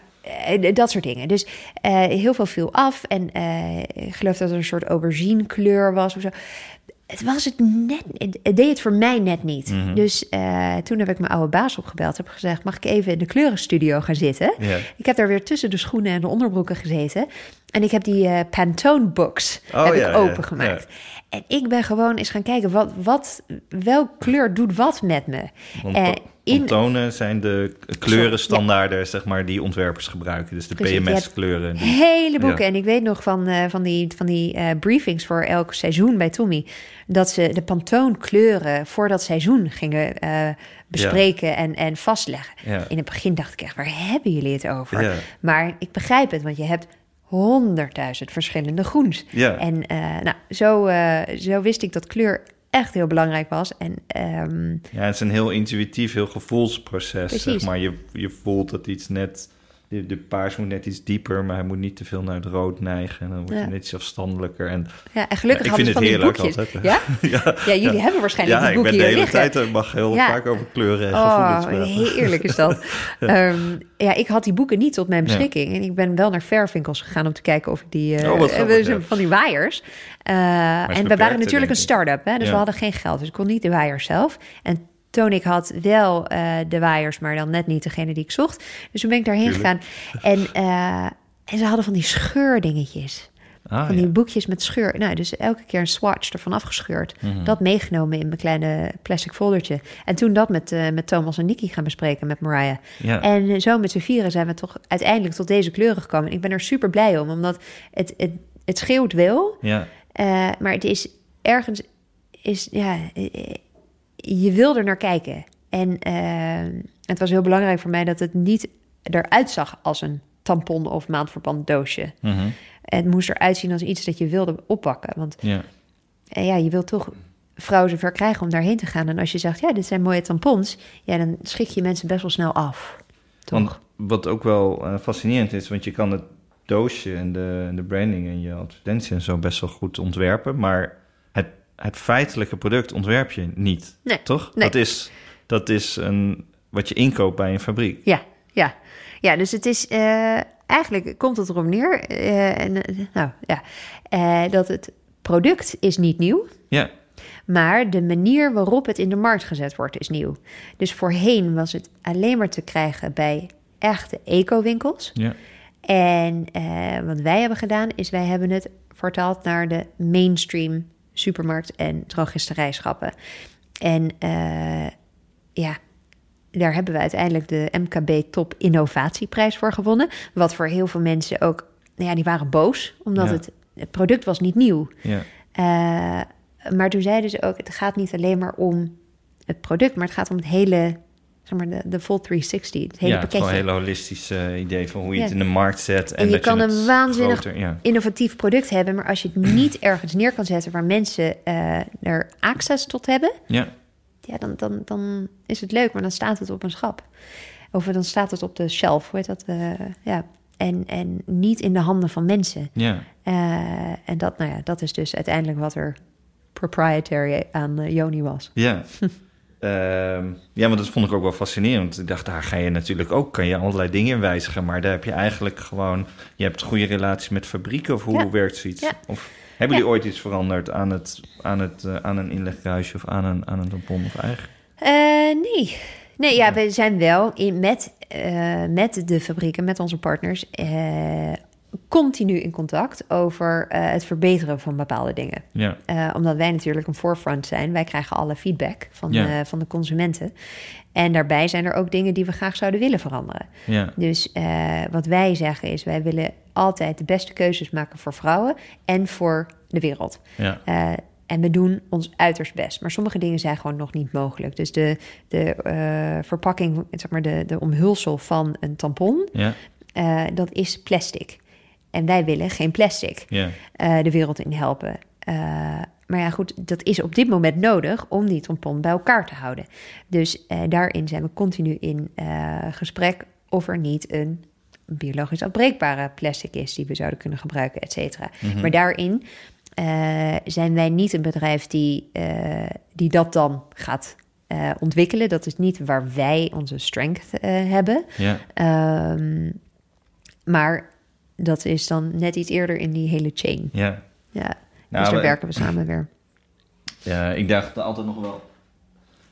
eh, dat soort dingen. Dus uh, heel veel viel af. En uh, ik geloof dat er een soort aubergine kleur was of zo het was het net, het deed het voor mij net niet. Mhm. Dus uh, toen heb ik mijn oude baas opgebeld. Heb gezegd, mag ik even in de kleurenstudio gaan zitten? Ik heb daar weer tussen de schoenen en de onderbroeken gezeten. En ik heb die uh, Pantone books oh, heb ik opengemaakt. En ik ben gewoon eens gaan kijken, wat, wat, welk kleur doet wat met me? Want, in... Tonen zijn de kleurenstandaarden, zeg maar, die ontwerpers gebruiken. Dus de PMS-kleuren. Hele boeken. En ik weet nog van, uh, van die, van die uh, briefings voor elk seizoen bij Tommy... dat ze de Pantone-kleuren voor dat seizoen gingen uh, bespreken en, en vastleggen. In het begin dacht ik echt, waar hebben jullie het over? Maar ik begrijp het, want je hebt honderdduizend verschillende groens. Ja. En nou, zo, zo wist ik dat kleur echt heel belangrijk was. En, um, ja, het is een heel intuïtief, heel gevoelsproces. Zeg maar. je, je voelt dat iets net de, de paars moet net iets dieper, maar hij moet niet te veel naar het rood neigen. En dan wordt ja. net iets afstandelijker. En, ja, en gelukkig ja, ik vind het heerlijk altijd. Ja? ja? ja, jullie hebben waarschijnlijk ja, boekje ik ben de hele tijd, ik mag heel vaak over kleuren en oh, heerlijk is dat. um, ja, ik had die boeken niet tot mijn beschikking. En ik ben wel naar Verwinkels gegaan om te kijken of ik die... Uh, oh, grappig, van die waaiers. Uh, en we waren natuurlijk een start-up, hè, dus we hadden geen geld. Dus ik kon niet de waaiers zelf. En Tonik had wel uh, de waaiers, maar dan net niet degene die ik zocht. Dus toen ben ik daarheen gegaan. En, uh, en ze hadden van die scheurdingetjes. Ah, van die boekjes met scheur. Nou, dus elke keer een swatch ervan afgescheurd. Mm Dat meegenomen in mijn kleine plastic foldertje. En toen dat met, uh, met Thomas en Nicky gaan bespreken met Mariah. Ja. En zo met z'n vieren zijn we toch uiteindelijk tot deze kleuren gekomen. ik ben er super blij om, omdat het, het, het scheelt wel. Ja. Uh, maar het is ergens... Is, ja, je wil er naar kijken. En uh, het was heel belangrijk voor mij dat het niet eruit zag als een tampon of maandverband doosje. Mhm. Het moest eruit zien als iets dat je wilde oppakken. Want ja, ja je wilt toch vrouwen zover krijgen om daarheen te gaan. En als je zegt, ja, dit zijn mooie tampons, ja, dan schrik je mensen best wel snel af. Toch? Want wat ook wel uh, fascinerend is, want je kan het doosje en de, de branding en je advertentie en zo best wel goed ontwerpen, maar het feitelijke product ontwerp je niet, nee, toch? Dat, is, dat is een, wat je inkoopt bij een fabriek. Ja, ja. Ja, dus het is uh, eigenlijk komt het erop neer. Uh, en, uh, nou ja, dat het product is niet nieuw. Ja. Maar de manier waarop het in de markt gezet wordt is nieuw. Dus voorheen was het alleen maar te krijgen bij echte eco-winkels. Ja. En eh, wat wij hebben gedaan is wij hebben het vertaald naar de mainstream supermarkt en drogisterijschappen. En eh, ja, daar hebben we uiteindelijk de MKB Top Innovatieprijs voor gewonnen. Wat voor heel veel mensen ook, nou ja, die waren boos, omdat Ja. het, het product was niet nieuw. Ja. Eh, maar toen zeiden ze ook, het gaat niet alleen maar om het product, maar het gaat om het hele, zeg maar, de, de full 360, het hele ja, pakketje. wel een hele holistische eh, idee van hoe je Ja. het in de markt zet. En, En je dat kan een waanzinnig groter- ja. innovatief product hebben, maar als je het niet ergens neer kan zetten waar mensen eh, er access tot hebben, ja, ja, dan, dan, dan is het leuk, maar dan staat het op een schap. Of dan staat het op de shelf, hoe heet dat? Eh, ja. en, en niet in de handen van mensen. ja. En dat, nou ja, dat is dus uiteindelijk wat er proprietary aan Joni was. Ja. Ehm, ja, maar dat vond ik ook wel fascinerend. Want ik dacht, daar ga je natuurlijk ook, kan je allerlei dingen in wijzigen. Maar daar heb je eigenlijk gewoon, je hebt goede relaties met fabrieken. Of hoe Ja. werkt zoiets? Ja. Of hebben Ja. jullie ooit iets veranderd aan, het, aan, het, eh, aan een inlegkruisje of aan een, aan een tampon of eigen? Eh, nee. Nee, ja, we zijn wel in, met, eh, met de fabrieken, met onze partners, continu in contact over eh, het verbeteren van bepaalde dingen. Ja, Eh, omdat wij natuurlijk een forefront zijn. Wij krijgen alle feedback van, Ja. eh, van de consumenten. En daarbij zijn er ook dingen die we graag zouden willen veranderen. ja, Dus wat wij zeggen is, wij willen altijd de beste keuzes maken voor vrouwen en voor de wereld. ja, en we doen ons uiterst best. Maar sommige dingen zijn gewoon nog niet mogelijk. Dus de, de verpakking, zeg maar de, de omhulsel van een tampon, ja, dat is plastic. En wij willen geen plastic eh, de wereld in helpen. Eh, maar ja, goed, dat is op dit moment nodig om die tampon bij elkaar te houden. Dus eh, daarin zijn we continu in gesprek of er niet een biologisch afbreekbare plastic is die we zouden kunnen gebruiken, et cetera. Maar daarin zijn wij niet een bedrijf die, die dat dan gaat ontwikkelen. Dat is niet waar wij onze strength hebben. ja. Ehm, maar dat is dan net iets eerder in die hele chain. ja. Ja, Nou, dus daar werken we samen weer. Ja, ik dacht altijd nog wel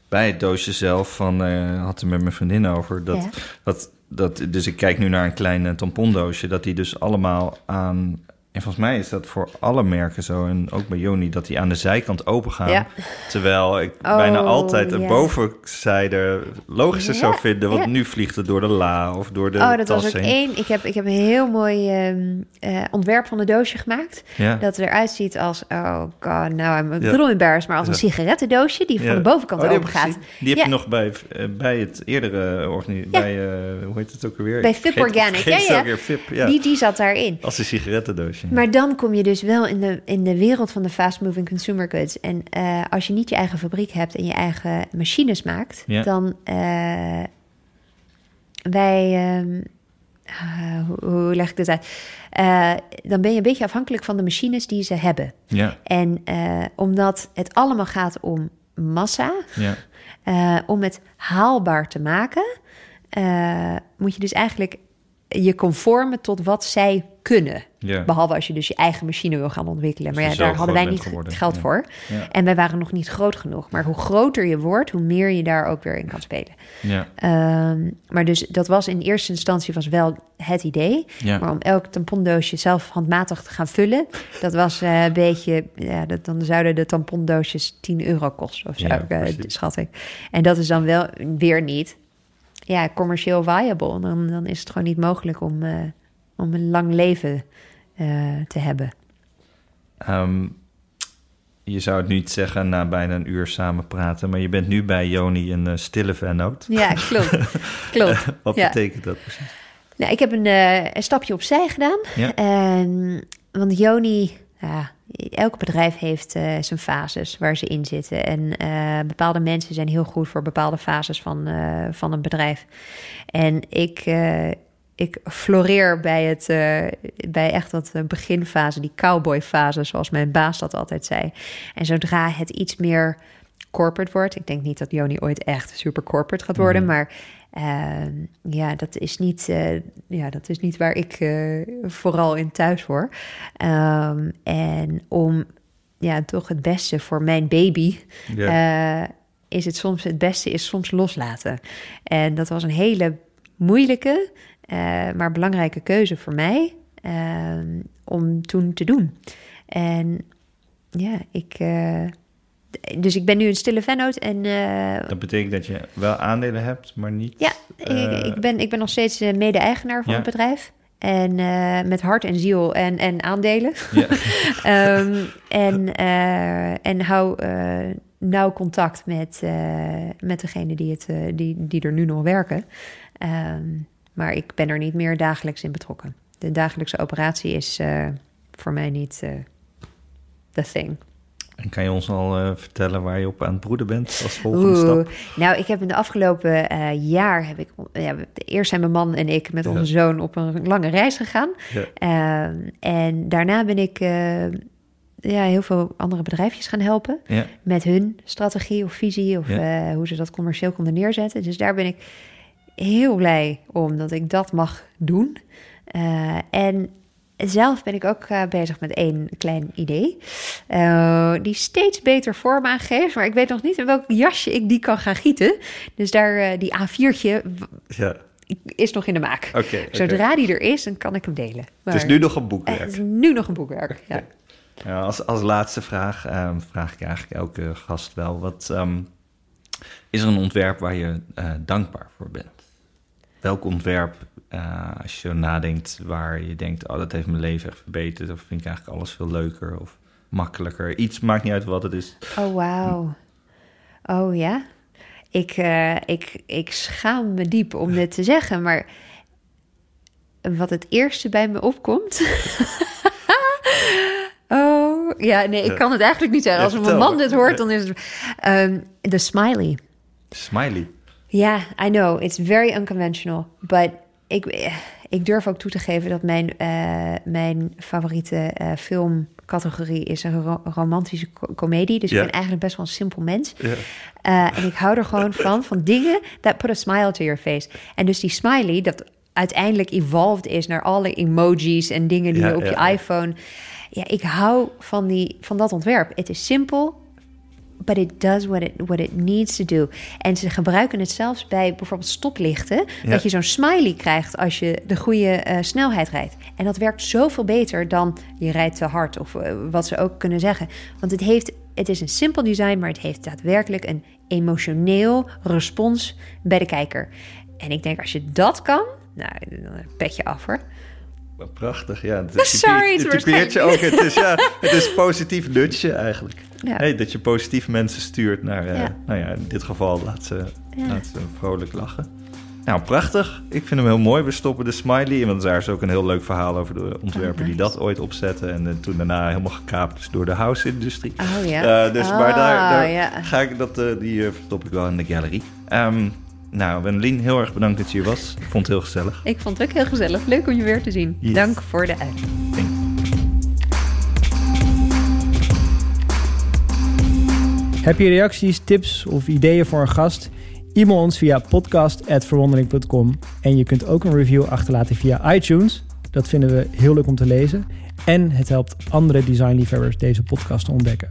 bij het doosje zelf van eh had er met mijn vriendin over dat, Ja. dat dat dus ik kijk nu naar een klein eh, tampondoosje dat die dus allemaal aan en volgens mij is dat voor alle merken zo en ook bij Joni dat die aan de zijkant open gaan Ja. terwijl ik Oh, bijna altijd de ja. bovenzijde logischer Ja, zou vinden want nu vliegt het door de la of door de oh, dat tas was ook heen. één. Ik heb, ik heb een heel mooi ehm, eh, ontwerp van een doosje gemaakt. Dat eruit ziet als, oh god, nou, I'm a little embarrassed, maar als een sigarettendoosje die van de bovenkant Oh, open gaat. Die heb je nog bij, eh, bij het eerdere. Ja. Bij, eh, hoe heet het ook alweer? Bij Fip Organic. vergeet Ja, Fip, ja. Die, die zat daarin. Als een sigarettendoosje. Maar dan kom je dus wel in de, in de wereld van de fast-moving consumer goods. En eh, als je niet je eigen fabriek hebt en je eigen machines maakt, Ja. dan eh, wij. ehm, ah, hoe, hoe leg ik dit uit? Eh, dan ben je een beetje afhankelijk van de machines die ze hebben. Ja, En omdat het allemaal gaat om massa, ja, om het haalbaar te maken, moet je dus eigenlijk je conformen tot wat zij kunnen. Behalve als je dus je eigen machine wil gaan ontwikkelen. Maar Als ja, daar hadden wij niet geworden, geld ja. voor. Ja. En wij waren nog niet groot genoeg. Maar hoe groter je wordt, hoe meer je daar ook weer in kan spelen. ja, Ehm, maar dus dat was in eerste instantie was wel het idee. Maar om elk tampondoosje zelf handmatig te gaan vullen, dat was eh, een beetje, ja, dat, dan zouden de tampondoosjes 10 euro kosten of zo, precies. schat ik. En dat is dan wel weer niet, ja, commercieel viable. Dan, dan is het gewoon niet mogelijk om, eh, om een lang leven te hebben. Ehm, je zou het niet zeggen na bijna een uur samen praten, maar je bent nu bij Joni een eh, stille vennoot. Ja, klopt. klopt. Wat Ja. betekent dat precies? Nou, ik heb een, eh, een stapje opzij gedaan. Ja. Ehm, want Joni, ja, elk bedrijf heeft eh, zijn fases waar ze in zitten. En eh, bepaalde mensen zijn heel goed voor bepaalde fases van, eh, van een bedrijf. En ik, eh, ik floreer bij, het, eh, bij echt dat eh, beginfase, die cowboyfase, zoals mijn baas dat altijd zei. En zodra het iets meer corporate wordt. Ik denk niet dat Joni ooit echt super corporate gaat worden, maar ehm, ja, dat is niet, eh, ja, dat is niet waar ik vooral in thuis hoor. Ehm, en om ja, toch het beste voor mijn baby. Is het soms het beste is soms loslaten. En dat was een hele moeilijke, maar belangrijke keuze voor mij eh, om toen te doen. En ja, ik. eh, dus ik ben nu een stille vennoot en eh, Dat betekent dat je wel aandelen hebt, maar niet... ja, eh, ik, ik, ben, ik ben nog steeds eh, mede-eigenaar van Ja. het bedrijf. En eh, met hart en ziel en, en aandelen. Ja. Ehm, en, eh, en hou eh, nauw contact met, eh, met degene die, het, eh, die, die er nu nog werken. Ehm, maar ik ben er niet meer dagelijks in betrokken. De dagelijkse operatie is eh, voor mij niet eh the thing. En kan je ons al eh, vertellen waar je op aan het broeden bent als volgende stap? Nou, ik heb in de afgelopen jaar... Heb ik, ja, eerst zijn mijn man en ik met Ja. onze zoon op een lange reis gegaan. Ja. Ehm, en daarna ben ik ja, heel veel andere bedrijfjes gaan helpen... Met hun strategie of visie... of hoe ze dat commercieel konden neerzetten. Dus daar ben ik heel blij om dat ik dat mag doen. Eh, en zelf ben ik ook eh, bezig met één klein idee... eh, die steeds beter vorm aangeeft... maar ik weet nog niet in welk jasje ik die kan gaan gieten. Dus daar, die A4'tje w- Ja, is nog in de maak. Zodra die er is, dan kan ik hem delen. Maar Het is nu nog een boekwerk. het is nu nog een boekwerk. Ja. Ja, als, als laatste vraag ehm, vraag ik eigenlijk elke gast wel. Wat, ehm, is er een ontwerp waar je dankbaar voor bent? Welk ontwerp, eh, als je zo nadenkt, waar je denkt... oh, dat heeft mijn leven echt verbeterd... of vind ik eigenlijk alles veel leuker of makkelijker? Iets, maakt niet uit wat het is. Oh, wauw. Oh ja? Ik, eh, ik, ik schaam me diep om dit te zeggen, maar wat het eerste bij me opkomt. oh, ja, nee, ik kan het eigenlijk niet zeggen. Als mijn man dit hoort, dan is het. ehm, De smiley. Smiley. Ja, I know. It's very unconventional. But ik, ik durf ook toe te geven dat mijn, eh, mijn favoriete eh, filmcategorie is een ro- romantische co- comedie. Dus Ja. ik ben eigenlijk best wel een simpel mens. Ja. Eh, en ik hou er gewoon van, van dingen that put a smile to your face. En dus die smiley, dat uiteindelijk evolved is naar alle emojis en dingen die Ja, je op ja, je ja. iPhone... Ja, ik hou van, die, van dat ontwerp. Het is simpel, but it does what it, what it needs to do. En ze gebruiken het zelfs bij bijvoorbeeld stoplichten... Ja. dat je zo'n smiley krijgt als je de goede eh, snelheid rijdt. En dat werkt zoveel beter dan je rijdt te hard... of eh, wat ze ook kunnen zeggen. Want het, heeft, het is een simpel design... maar het heeft daadwerkelijk een emotioneel respons bij de kijker. En ik denk, als je dat kan... Nou, dan pet je af hoor. Prachtig, ja. Het Sorry, het typeert je ook. Het is, ja, het is positief nudge eigenlijk. Ja. Hey, dat je positief mensen stuurt naar, eh, nou ja, in dit geval laat ze, laat ze vrolijk lachen. Nou, prachtig. Ik vind hem heel mooi. We stoppen de smiley. Want daar is ook een heel leuk verhaal over de ontwerper Oh, die nice. dat ooit opzetten. En eh, toen daarna helemaal gekaapt is door de house-industrie. Oh ja. Eh, dus, maar daar, daar ja. ga ik dat, die verstop ik wel in de gallery. Ehm nou, Wendelin, heel erg bedankt dat je hier was. Ik vond het heel gezellig. Ik vond het ook heel gezellig. Leuk om je weer te zien. Yes. Dank voor de uitnodiging. Heb je reacties, tips of ideeën voor een gast? E-mail ons via podcast.verwondering.com. En je kunt ook een review achterlaten via iTunes. Dat vinden we heel leuk om te lezen. En het helpt andere designliefhebbers deze podcast te ontdekken.